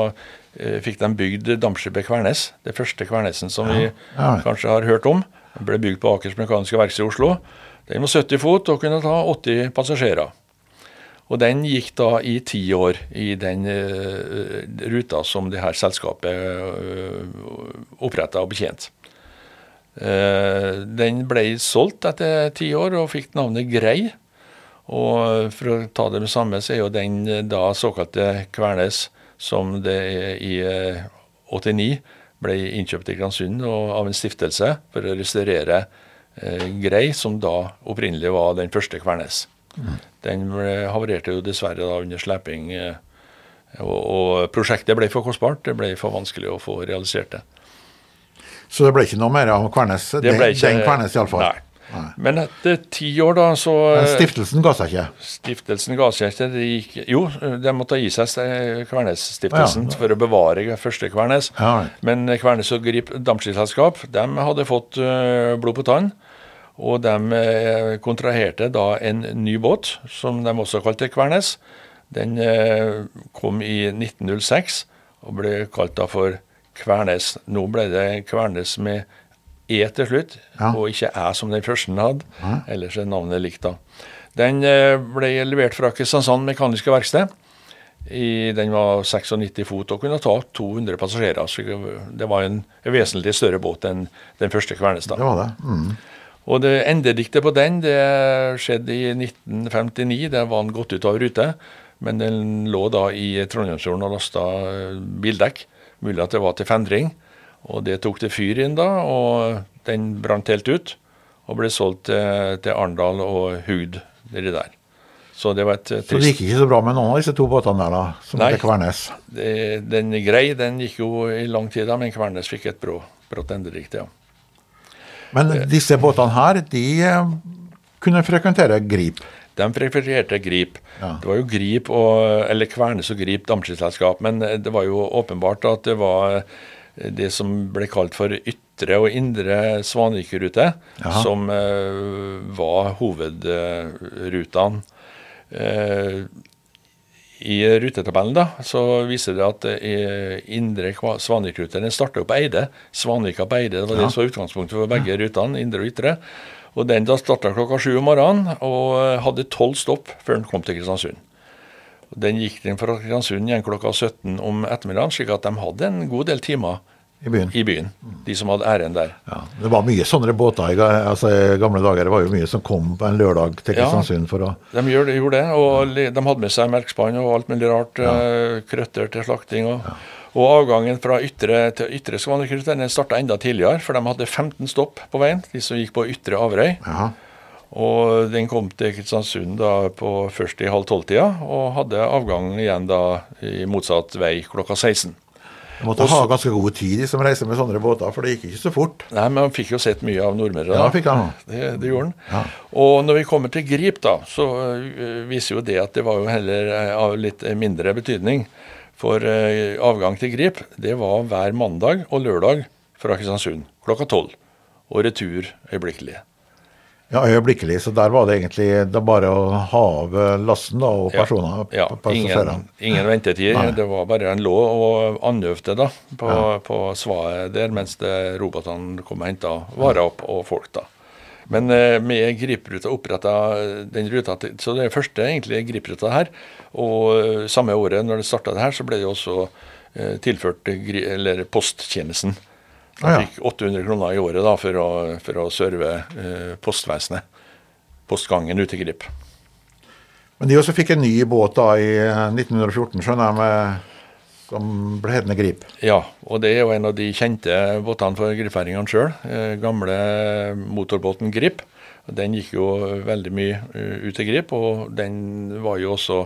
eh, fikk de bygd dampskipet Kvernes. Det første Kvernesen som vi Ja. kanskje har hørt om. Den ble bygd på Akers Mekaniske Verksted i Oslo. Den var 70 fot og kunne ta 80 passasjerer. Og den gikk da i ti år i den uh, ruta som det her selskapet uh, oppretta og betjente. Uh, den ble solgt etter ti år og fikk navnet Grei. Og for å ta det med samme, så er jo den eh, da såkalte Kvernes, som det er i eh, 89 ble innkjøpt i Kristiansund og av en stiftelse for å restaurere eh, Grei, som da opprinnelig var den første Kvernes. Den havarerte jo dessverre da under sleping, eh, og, og prosjektet ble for kostbart. Det ble for vanskelig å få realisert det. Så det ble ikke noe mer av Kvernes? Det ble ikke, den Kvernes, iallfall. Nei. Men etter ti år, da, så Men stiftelsen ga seg ikke? Stiftelsen ga seg ikke. De gikk, jo, de måtte gi seg Kvernes-stiftelsen Ja. for å bevare første Kvernes. Ja, Men Kvernes og Grip dampskipsselskap de hadde fått eh, blod på tann. Og de eh, kontraherte da en ny båt, som de også kalte Kvernes. Den eh, kom i 1906 og ble kalt da for Kvernes. Nå ble det Kvernes med E til slutt, Ja. og ikke Æ som den første hadde. Ellers er navnet likt, da. Den eh, ble levert fra Kristiansand Mekaniske Verksted. I, den var 96 fot og kunne ta 200 passasjerer. Så det var en vesentlig større båt enn den første Kvernes. da. Det var det. Mm. Og det endediktet på den det skjedde i 1959. Der var den gått ut av rute. Men den lå da i Trondheimsfjorden og lasta bildekk. Mulig at det var til fendring. Og det tok det fyr inn da, og den brant helt ut. Og ble solgt til, til Arendal og Hugd nedi der. Så det var et trist Så det gikk ikke så bra med noen av disse to båtene der, da, som Nei. Kvernes? det, Den grei, den gikk jo i lang tid, da, men Kvernes fikk et brå, brått endedikt, ja. Men disse båtene her, de eh, kunne frekventere Grip. De frekventerte Grip. Ja. Det var jo Grip og, eller Kvernes og Grip dampskipsselskap, men eh, det var jo åpenbart at det var eh, det som ble kalt for ytre og indre Svanvikrute, som eh, var hovedrutene. Eh, I rutetabellen da, så viser det at indre Kva- Svanvikrute den starta på Eide. Svanvika på Eide, det var det som var utgangspunktet for begge rutene, indre og ytre. Og den da starta klokka sju om morgenen og eh, hadde tolv stopp før den kom til Kristiansund. Den gikk den fra Kristiansund igjen klokka 17 om ettermiddagen, slik at de hadde en god del timer I byen. i byen, de som hadde æren der. Ja, det var mye sånne båter i altså, gamle dager. Det var jo mye som kom på en lørdag til. Kristiansund for å De gjorde, gjorde det, og ja. de hadde med seg melkspann og alt mulig rart. Ja. Krøtter til slakting. Og, og avgangen fra ytre til ytre den starta enda tidligere, for de hadde 15 stopp på veien, de som gikk på ytre Averøy. Ja. Og den kom til Kristiansund da på først i halv tolv-tida, og hadde avgang igjen da i motsatt vei klokka 16. De måtte ha ganske god tid, de som reiser med sånne båter, for det gikk ikke så fort. Nei, men han fikk jo sett mye av nordmennene. Ja, fikk han. Det, det gjorde han. Ja. Og når vi kommer til Grip, da, så øh, viser jo det at det var jo heller øh, av litt mindre betydning. For øh, avgang til Grip, det var hver mandag og lørdag fra Kristiansund klokka tolv. Og retur øyeblikkelig. Ja, øyeblikkelig. Så der var det egentlig det bare å ha av eh, lasten da, og Ja. personer. Ja, ja. ingen, ingen ventetid. Nei. Det var bare en lå og andøvde da, på, på svaet der, mens det robotene kom og henta varer opp og folk. da. Men eh, med Gripruta oppretta den ruta til Så det er første egentlig Gripruta her. Og eh, samme året når det starta det her, så ble det også eh, tilført eller posttjenesten. De Ah, fikk 800 kroner i året da for å, for å serve eh, postvesenet. Postgangen ut til Grip. Men de også fikk en ny båt da i eh, 1914, skjønner jeg, med, som ble hetende Grip. Ja, og det er jo en av de kjente båtene for gripfæringene sjøl. Eh, gamle motorbåten Grip. Den gikk jo veldig mye eh, ut til Grip, og den var jo også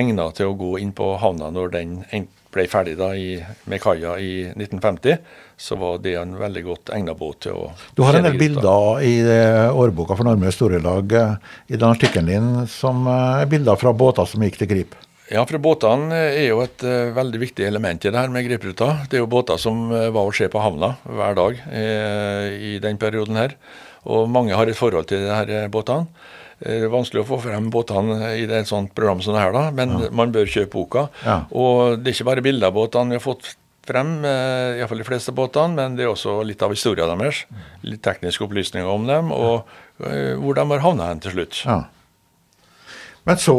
egna til å gå inn på havna når den en- ble ferdig da i, med kaia i 1950. Så var det en veldig godt egna båt til å Du har en del bilder i eh, årboka for Nordmøre Storelag eh, i den artikkelen din som eh, er bilder fra båter som gikk til Grip. Ja, for båtene er jo et uh, veldig viktig element i det her med gripruta. Det er jo båter som uh, var å se på havna hver dag uh, i den perioden her. Og mange har et forhold til de her båtene. Eh, Det er vanskelig å få frem båtene i et sånt program som det her, da, men man bør kjøpe boka. Ja. Og det er ikke bare bilder av båtene vi har fått frem, eh, iallfall de fleste båtene, men det er også litt av historien deres. Litt tekniske opplysninger om dem, og eh, hvor de har havna hen til slutt. Ja. Men så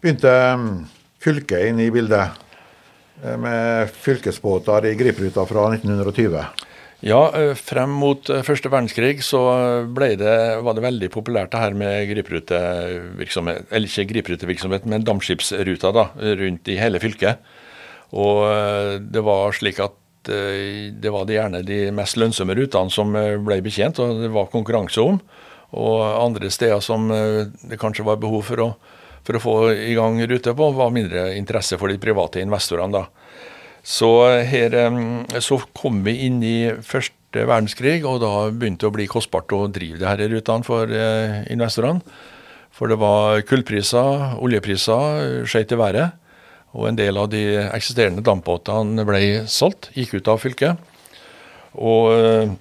begynte mm, fylket inn i bildet med fylkesbåter i Gripruta fra 1920. Ja, eh, frem mot eh, første verdenskrig så det, var det veldig populært det her med griperutevirksomhet, eller ikke griperutevirksomhet, men dampskipsruta da, rundt i hele fylket. Og eh, det var slik at eh, det var det gjerne de mest lønnsomme rutene som eh, ble betjent, og det var konkurranse om. Og andre steder som eh, det kanskje var behov for å, for å få i gang ruter på, var mindre interesse for de private investorene da. Så her eh, så kom vi inn i første verdenskrig, og da begynte det å bli kostbart å drive det her rutene for eh, investorene. For det var kullpriser, oljepriser skjøt i været. Og en del av de eksisterende dampbåtene ble solgt, gikk ut av fylket. Og eh,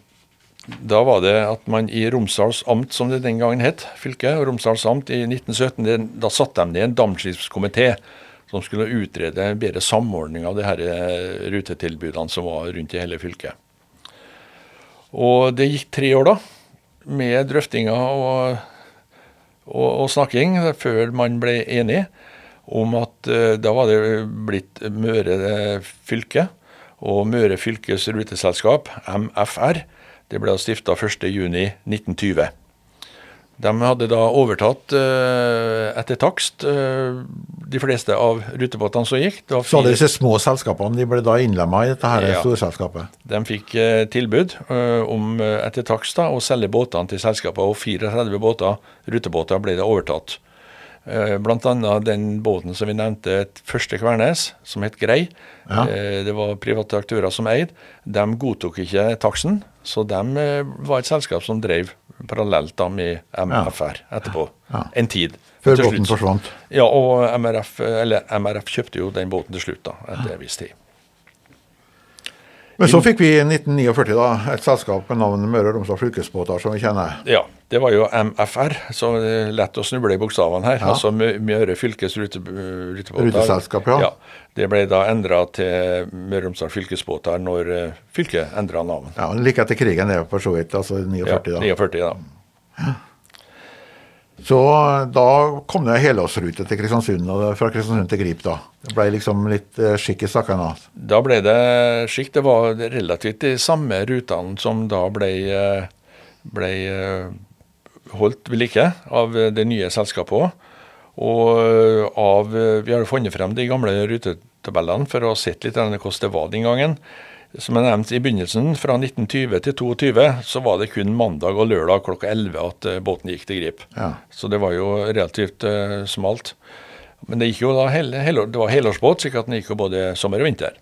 da var det at man i Romsdals amt, som det den gangen het, fylket, Romsdals amt i 1917, da satte de ned en dampskipskomité som skulle utrede bedre samordning av de her eh, rutetilbudene som var rundt i hele fylket. Og det gikk tre år, da, med drøftinger og, og, og snakking før man ble enig om at uh, da var det blitt Møre fylke og Møre fylkes ruteselskap, MFR. Det ble stifta 1.6.1920. De hadde da overtatt uh, etter takst uh, de fleste av rutebåtene som gikk. Så disse små selskapene de ble da innlemma i dette her ja. storselskapet? De fikk uh, tilbud om etter takst da, å selge båtene til selskapet, og 34 båter, rutebåter ble da overtatt. Eh, Bl.a. den båten som vi nevnte første Kvernes, som het Grei. Ja. Eh, det var private aktører som eide. De godtok ikke taksten, så de eh, var et selskap som drev parallelt da med MFR etterpå. Ja. En tid. Før båten forsvant? Ja, og MRF, MRF, kjøpte jo den båten til slutt, da, etter en viss tid. Men så fikk vi i 1949 da, et selskap med navnet Møre og Romsdal Fylkesbåter, som vi kjenner. Ja, det var jo MFR, så er lett å snuble i bokstavene her. Ja. Altså Møre fylkes rute, rutebåter. Ruteselskap, ja. ja. Det ble da endra til Møre og Romsdal Fylkesbåter når uh, fylket endra navn. Ja, Like etter krigen, det for så vidt. Altså 49, ja, da. 49 da. Så da kom det helårsrute til Kristiansund, fra Kristiansund til Grip. da. Det ble liksom litt uh, skikk i sakene? Da ble det skikk. Det var relativt de samme rutene som da ble, eh, ble holdt ved like av det nye selskapet òg. Og av, vi har funnet frem de gamle rutetabellene for å ha sett litt hvordan det var den gangen. Som jeg nevnte i begynnelsen, fra 1920 til 22 så var det kun mandag og lørdag klokka 11 at eh, båten gikk til Grip. Ja. Så det var jo relativt uh, smalt. Men det gikk jo da hele, hele, det var helårsbåt, slik at den gikk jo både sommer og vinter.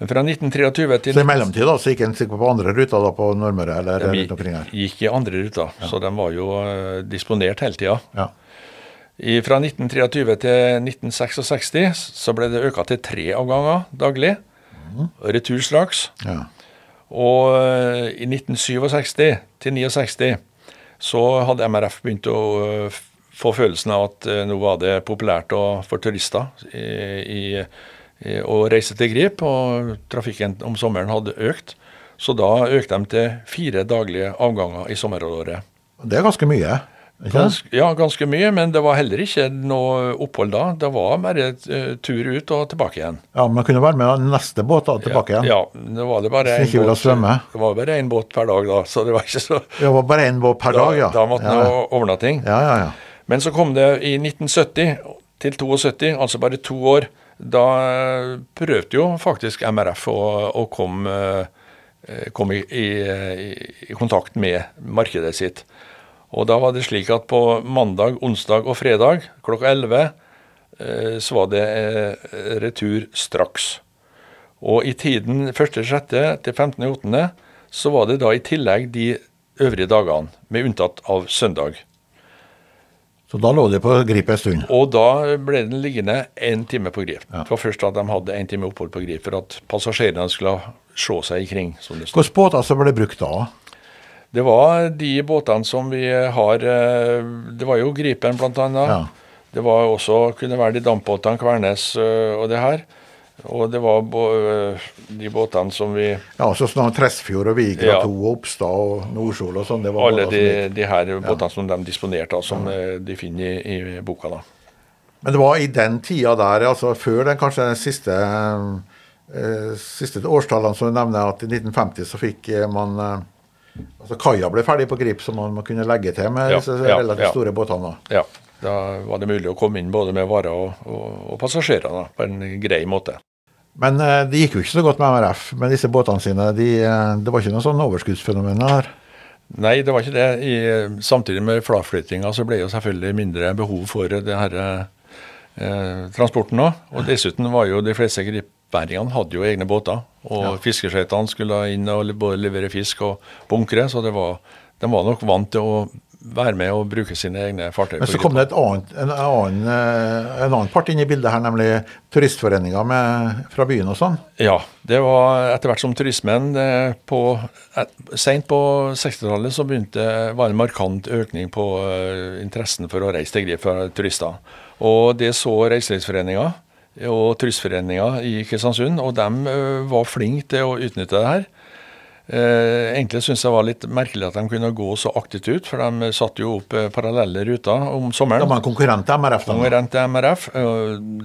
Men fra 1923 til Så i mellomtida så gikk den på andre ruter da på Nordmøre? eller ja, rundt omkring her? gikk i andre ruter, ja. så de var jo uh, disponert hele tida. Ja. I, fra 1923 til 1966 så ble det øka til tre avganger daglig retur straks. Ja. Og eh, i 1967 til 69 så hadde MRF begynt å eh, få følelsen av at eh, nå var det populært for turister i, i, å reise til Grip, og trafikken om sommeren hadde økt. Så da økte de til fire daglige avganger i sommeråret. Det er ganske mye? Ganske, ja, ganske mye, men det var heller ikke noe opphold da. Det var bare uh, tur ut og tilbake igjen. Ja, Men kunne være med neste båt da, tilbake igjen? Ja, det var det bare én båt, det var bare én båt per dag da. så Det var ikke så... Det var bare én båt per da, dag, ja. Da måtte ja. ha overnatting. Ja, ja, ja. Men så kom det i 1970 til 72, altså bare to år. Da prøvde jo faktisk MRF å, å komme, eh, komme i, i, i kontakt med markedet sitt. Og da var det slik at på mandag, onsdag og fredag klokka 11 eh, så var det eh, retur straks. Og i tiden 1.6. til 15.8. så var det da i tillegg de øvrige dagene, med unntatt av søndag. Så da lå de på Grip en stund? Og da ble den liggende én time på Grip. Ja. Det var først at de hadde én time opphold på Grip for at passasjerene skulle se seg ikring. Hvilke båter ble brukt da? Det var de båtene som vi har eh, Det var jo Gripen, bl.a. Ja. Det var også, kunne være de dampbåtene, Kvernes eh, og det her. Og det var eh, de båtene som vi Ja, så sånn Tresfjord og Vigra ja. 2 Oppstad og Nordsjol og sånn. Alle de, de, her båtene ja. som de disponerte, som ja. de finner i, i, boka. da. Men det var i den tida der, altså før den kanskje den siste, eh, siste årstallene som du nevner, at i 1950 så fikk man Altså Kaia ble ferdig på Grip, så man må kunne legge til med ja, disse relativt ja, store båtene. Ja, da var det mulig å komme inn både med varer og, og, og passasjerer da, på en grei måte. Men eh, det gikk jo ikke så godt med MRF med disse båtene sine. De, eh, det var ikke noe sånn overskuddsfenomen her? Nei, det var ikke det. I, samtidig med flatflyttinga så ble jo selvfølgelig mindre behov for det denne eh, transporten òg. Og dessuten var jo de fleste grip båtbæringene hadde jo egne båter. Og Ja. fiskeskøytene skulle inn og både levere fisk og bunkre, så det var, de var nok vant til å være med og bruke sine egne fartøy. Men så kom det et annet, en, annen, eh, en annen part inn i bildet her, nemlig turistforeninga fra byen og sånn. Ja, det var etter hvert som turismen eh, på et, Sent på 60-tallet så begynte var en markant økning på eh, interessen for å reise til Grip for turister. Og det så Reiselivsforeninga og Turistforeninga i Kristiansund, og de eh, var flinke til å utnytte det her. Eh, egentlig syns jeg var litt merkelig at de kunne gå så aktivt ut, for de satte jo opp eh, parallelle ruter om sommeren. De var konkurrent til MRF. da. Konkurrent til MRF.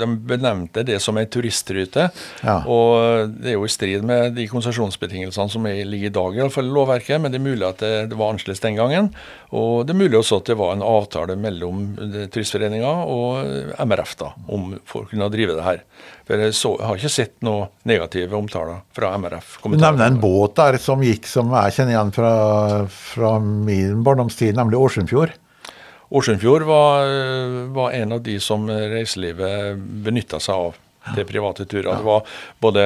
De benevnte det som en turistrute. Ja. Og det er jo i strid med de konsesjonsbetingelsene som er, ligger i dag, i alle fall i lovverket. Men det er mulig at det, det var annerledes den gangen. Og det er mulig også at det var en avtale mellom eh, Turistforeninga og MRF da, om for å kunne drive det her. For jeg, så, jeg har ikke sett noe negative omtaler fra MRF. Du nevner en båt der som gikk, som jeg kjenner igjen fra, fra min barndomstid, nemlig Årsundfjord. Årsundfjord var, var en av de som reiselivet benytta seg av til private turer. Det var både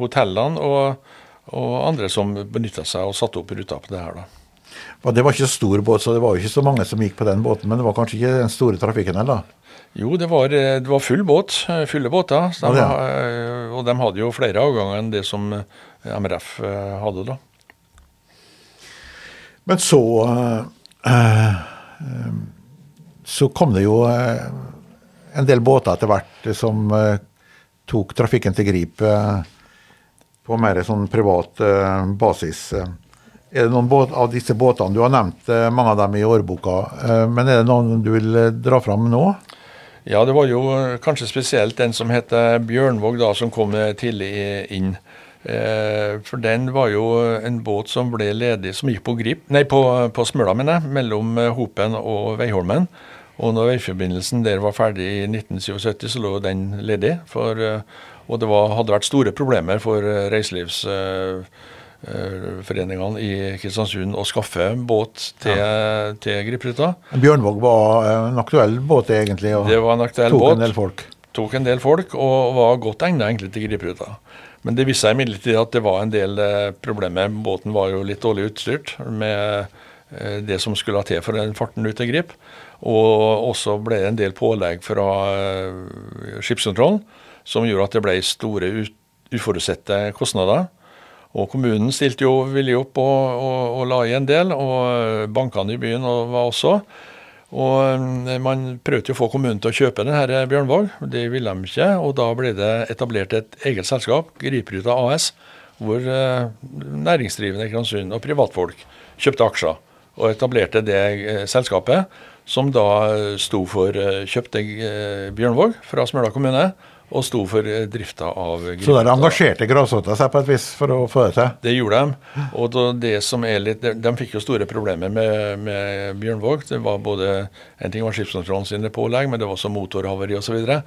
hotellene og, og andre som benytta seg og satte opp ruta på det her. da. Det var ikke stor båt, så det var ikke så mange som gikk på den båten. Men det var kanskje ikke den store trafikken heller? Jo, det var, det var full båt, fulle båter. De, Ja, ja. Og de hadde jo flere avganger enn det som MRF eh, hadde da. Men så eh, eh, Så kom det jo eh, en del båter etter hvert som eh, tok trafikken til Grip eh, på mer sånn privat eh, basis. Eh, Er det noen båt, av disse båtene, Du har nevnt eh, mange av dem i årboka, eh, men er det noen du vil eh, dra fram nå? Ja, det var jo kanskje spesielt den som heter Bjørnvåg, da, som kom tidlig inn. Eh, for den var jo en båt som ble ledig, som gikk på grip, nei, på, på Smøla, mener jeg, mellom eh, Hopen og Veiholmen. Og når veiforbindelsen der var ferdig i 1977, så lå den ledig. For, eh, og det var, hadde vært store problemer for eh, reiselivsforeningene i Kristiansund å skaffe båt til, til Gripruta. Bjørnvåg var eh, en aktuell båt, egentlig, og Det var en aktuell tok båt en del folk. tok en del folk og var godt egnet egentlig til Gripruta. Men det viste seg imidlertid at det var en del eh, problemer. Båten var jo litt dårlig utstyrt med eh, det som skulle ha til for den farten ut til Grip. Og også ble det en del pålegg fra eh, skipskontrollen som gjorde at det ble store uforutsette kostnader. Og kommunen stilte jo villig opp og, og, og la i en del, og bankene i byen var også. Og eh, Man prøvde jo å få kommunen til å kjøpe denne Bjørnvåg, det ville de ikke. og Da ble det etablert et eget selskap, Gripruta AS, hvor eh, næringsdrivende i Kristiansund og privatfolk kjøpte aksjer. Og etablerte det eh, selskapet, som da eh, sto for eh, kjøpte eh, Bjørnvåg fra Smøla kommune, og sto for eh, drifta av Så der engasjerte grasrota seg på et vis for å få det til. Det gjorde de. Og det som er litt, de, de fikk jo store problemer med, med Bjørnvåg. Det var både En ting var skipskontrollen sine pålegg, men det var også motorhavari osv. Og, så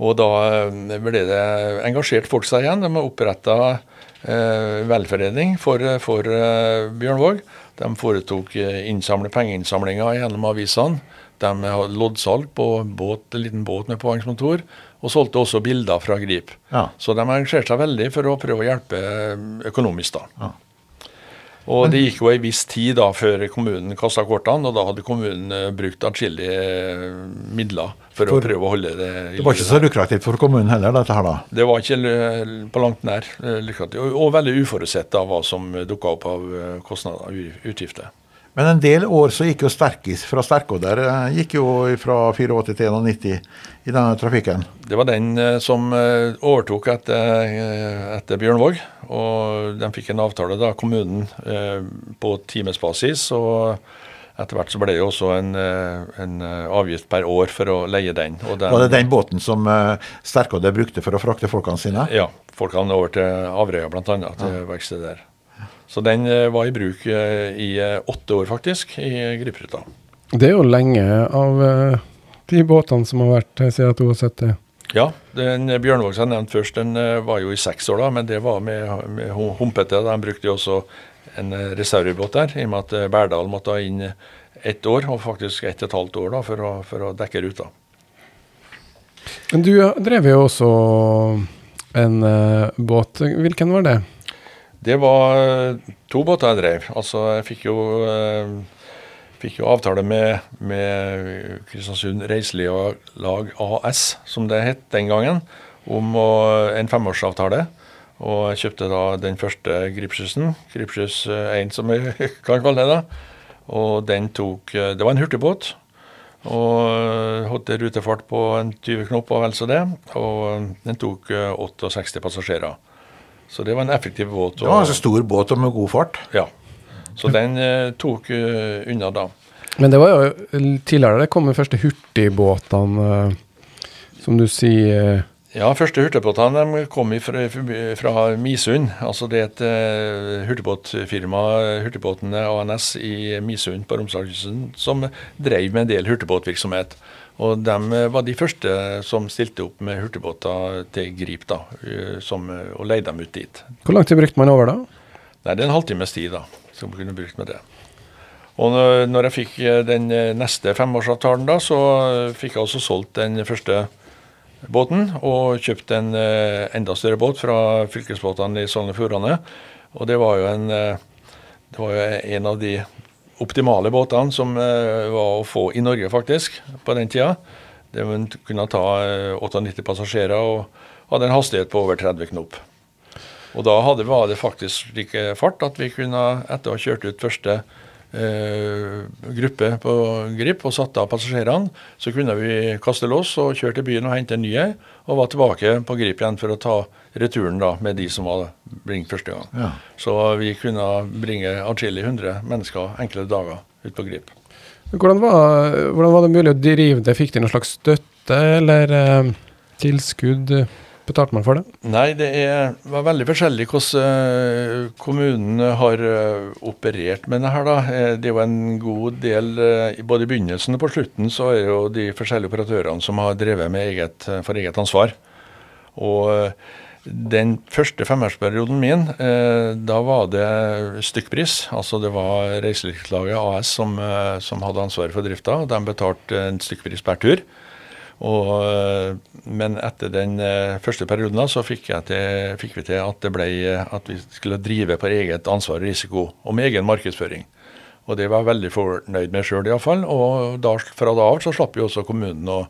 og da eh, ble det engasjert folk seg igjen. De oppretta eh, velforening for, for eh, Bjørnvåg. De foretok eh, innsamle, pengeinnsamlinger gjennom avisene. De hadde loddsalg på båt, en liten båt med påhengsmotor, og solgte også bilder fra Grip. Ja. Så de engasjerte seg veldig for å prøve å hjelpe eh, økonomisk. da. Ja. Og det gikk jo ei viss tid da før kommunen kasta kortene, og da hadde kommunen eh, brukt atskillige eh, midler for, For- å prøve å holde det i Det var ikke så lukrativt for kommunen heller, dette her da. Det var ikke på langt nær lukrativt. og, og veldig uforutsett da hva som dukka opp av kostnader og utgifter. Men en del år så gikk jo Sterkis fra Sterkodder eh, gikk jo fra 84 til 91 i denne trafikken. Det var den eh, som eh, overtok etter, etter Bjørnvåg. Og de fikk en avtale, da, kommunen, på timesbasis. Og etter hvert så ble det også en, en avgift per år for å leie den. Den Var det den båten som Sterkodde brukte for å frakte folkene sine? Ja. Folkene over til Averøya bl.a. til verkstedet der. Så den eh, var i bruk eh, i eh, åtte år, faktisk, i Gripruta. Det er jo lenge av de båtene som har vært siden 72. Ja, den Bjørnvåg som jeg nevnte først, den var jo i seks år, da, men det var med, med hum- humpete. De brukte jo også en reservebåt der, i og med at Berdal måtte ha inn ett år, og faktisk ett og et halvt år da, for å, for å dekke ruta. Men du drev jo også en båt. Hvilken var det? Det var to båter jeg drev. Altså, jeg fikk jo, uh, fikk jo avtale med, med Kristiansund Reiselivslag AS, som det het den gangen, om å, en femårsavtale. Og jeg kjøpte da den første Gripsjusen, Gripsjus 1 som vi [laughs] kan kalle det. da. Og den tok Det var en hurtigbåt. Og hadde rutefart på en 20 knop og vel så det. Og den tok 68 passasjerer. Så det var en effektiv båt. Det var altså stor båt og med god fart? Ja. Så den eh, tok uh, unna da. Men det var jo tidligere det kom de første hurtigbåtene, uh, som du sier ja, første hurtigbåtene kom fra, fra Misund. Altså det er et uh, hurtigbåtfirma, Hurtigbåtene ANS i Misund på Romsdalskysten, som drev med en del hurtigbåtvirksomhet. Og de eh, var de første som stilte opp med hurtigbåter til Grip, da, uh, som, og leide dem ut dit. Hvor lang tid brukte man over da? Nei, Det er en halvtimes tid da, som kunne brukt med det. Og når jeg fikk den neste femårsavtalen, da, så fikk jeg også solgt den første båten, og kjøpt en eh, enda større båt fra fylkesbåtene i Sogn og Fjordane. Og det var jo en, eh, det var jo en av de optimale båtene som eh, var å få i Norge, faktisk, på den tida. Det kunne ta 98 passasjerer og hadde en hastighet på over 30 knop. Og da hadde, var det faktisk slik fart at vi kunne, etter å ha kjørt ut første eh, gruppe på Grip og satt av passasjerene. Så kunne vi kaste loss og kjøre til byen og hente en ny og var tilbake på Grip igjen for å ta returen da med de som var bringt første gang. Ja. Så vi kunne bringe atskillig 100 mennesker enkle dager ut på Grip. Hvordan var, hvordan var, det mulig å drive det? Fikk de noen slags støtte eller eh, tilskudd? betalte man for det? Nei, det er, var veldig forskjellig hvordan uh, kommunen har uh, operert med det her. da. Eh, det er jo en god del, både i begynnelsen og på slutten, så er jo de forskjellige operatørene som har drevet med eget, for eget ansvar. Og den første femårsperioden min, da var det stykkpris. Altså det var Reiselivslaget AS som, som hadde ansvaret for drifta. og De betalte en stykkpris per tur. Og, eh, men etter den eh, første perioden da, så fikk, til, fikk, vi til at, det ble, at vi skulle drive på eget ansvar og risiko, og med egen markedsføring. Og det var jeg veldig fornøyd med sjøl iallfall. Og da, fra da av så slapp jo også kommunen å,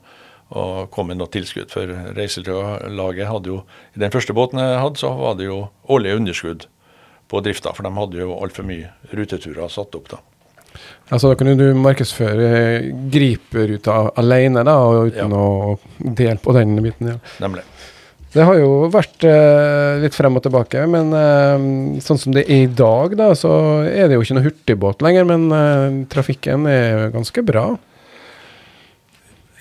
å kom med noe tilskudd. For reiselagslaget hadde jo I den første båten jeg hadde, så var det jo årlige underskudd på drifta. For de hadde jo altfor mye ruteturer satt opp da. Altså Da kunne du markedsføre griperuta alene, da, og uten ja. å dele på den biten. Ja. Nemlig. Det har jo vært eh, litt frem og tilbake, men eh, sånn som det er i dag, da, så er det jo ikke noe hurtigbåt lenger. Men eh, trafikken er ganske bra.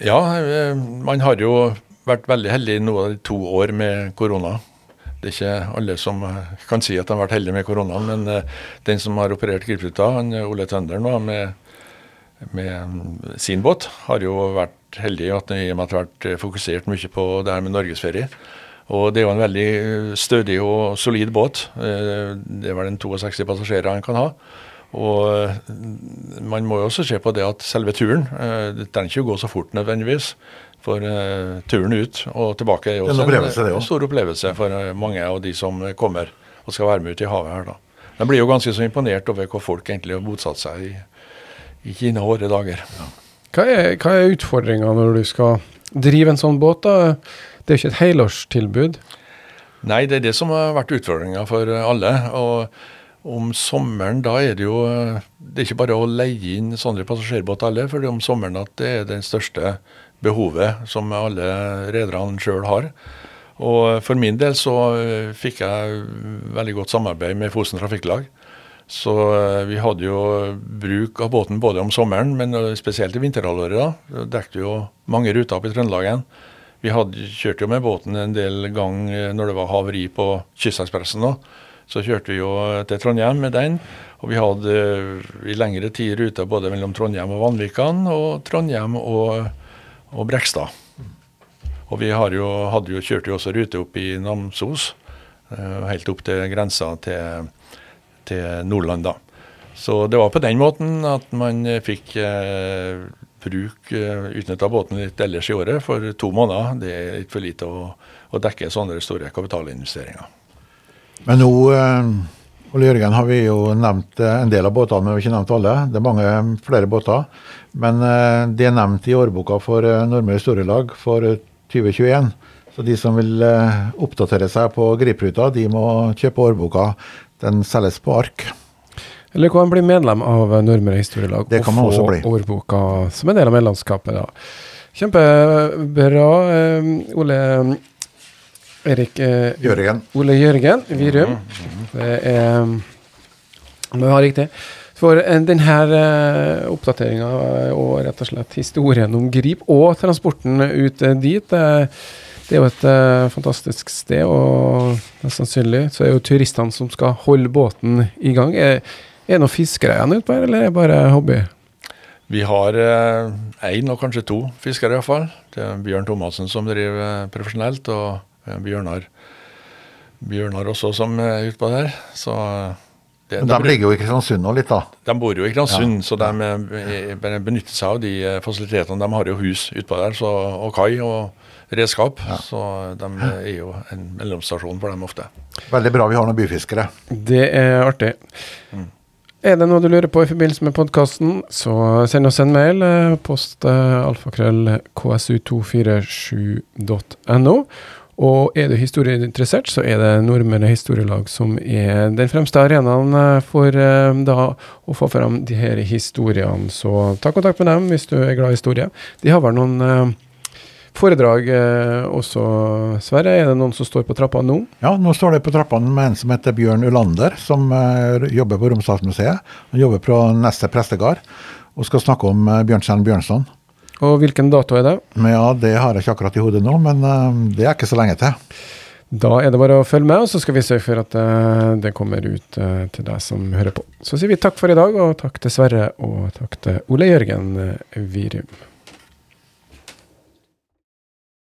Ja, eh, man har jo vært veldig heldig nå de to år med korona. Det er ikke alle som eh, kan si at de har vært heldige med koronaen, men uh, den som har operert Gripsruta, eh, Ole Tønder nå, med, med, mm, sin båt, har jo vært heldig i at det har vært fokusert mye på det her med norgesferie. Og det er jo en veldig stødig og solid båt. Det er vel en 62 passasjerer han kan ha. Og man må jo også se på det at selve turen Det trenger ikke å gå så fort nødvendigvis. For uh, turen ut og tilbake er også en, en, en stor opplevelse for mange av de som kommer og skal være med ut i havet her. da. De blir jo ganske så imponert over hvor folk egentlig har bosatt seg i, i Kina våre dager. Ja. Hva er, hva er utfordringa når du skal drive en sånn båt? da? Det er jo ikke et helårstilbud? Nei, det er det som har vært utfordringa for alle. og om sommeren da er det jo Det er ikke bare å leie inn sånne passasjerbåter alle, for om sommeren at det er det største behovet som alle rederne sjøl har. Og For min del så eh, fikk jeg veldig godt samarbeid med Fosen Trafikklag. Så eh, vi hadde jo bruk av båten både om sommeren, men spesielt i vinterhalvåret. da. Dekket jo mange ruter opp i Trøndelagen. Vi hadde, kjørte jo med båten en del gang eh, når det var haveri på Kystekspressen. Så kjørte vi jo til Trondheim med den. Og vi hadde i lengre tid ruter både mellom Trondheim og Vanvikan, og Trondheim og og Brekstad. Og vi jo, hadde jo, kjørte jo også rute opp i Namsos, uh, helt opp til grensa til, til, Nordland, da. Så det var på den måten at man fikk eh, bruk, utnytta båten litt ellers i året for to måneder, det er litt for lite å, å dekke sånne store kapitalinvesteringer. Men nå Ole Jørgen har vi jo nevnt en del av båtene, men vi har ikke nevnt alle. Det er mange flere båter. Men de er nevnt i årboka for Nordmøre Historielag for 2021. Så de som vil oppdatere seg på Gripruta, de må kjøpe årboka. Den selges på ark. Eller kan man bli medlem av Nordmøre Historielag det kan man og også få bli. årboka som en del av medlemskapet. Da. Kjempebra, eh, Ole Erik eh, Jørgen. Ole Jørgen Virum. Det er Det var riktig. For eh, denne uh, oppdateringa og rett og slett historien om Grip og transporten ut eh, dit eh, det er jo et eh, fantastisk sted, og mest sannsynlig så er det jo turistene som skal holde båten i gang. Er, er det noen fiskere igjen utpå her, eller er det bare hobby? Vi har én og kanskje to fiskere iallfall. Det er Bjørn Thomassen som driver profesjonelt, og eh, Bjørnar, Bjørnar også som er utpå der. Så det, Men de ligger jo i Kristiansund nå litt, da. De bor jo i Kristiansund, så de eh, bare benytter seg av de eh, fasilitetene. De har jo hus utpå der, så, og kai og redskap. Så de er jo en mellomstasjon for dem ofte. Veldig bra vi har noen byfiskere. Det er artig. Er det noe du lurer på i forbindelse med podkasten, så send oss en mail. eh, Post eh, alfakrøll ksu247.no. Og er du historieinteressert, så er det Nordmøre Historielag som er den fremste arenaen eh, for eh, da å få fram de her historiene. Så ta kontakt med dem hvis du er glad i historie. De har vel noen eh, foredrag også, Sverre. Er det noen som står på trappene nå? Ja, nå står det på trappene med en som heter Bjørn Ulander, som jobber på Romsdalsmuseet. Han jobber på neste prestegard og skal snakke om Bjørnstjerne Bjørnson. Og hvilken dato er det? Men ja, det har jeg ikke akkurat i hodet nå, men eh, det er ikke så lenge til. Da er det bare å følge med, og så skal vi sørge for at eh, det kommer ut eh, til deg som hører på. Så sier vi takk for i dag, og takk til Sverre, og takk til Ole Jørgen Virum.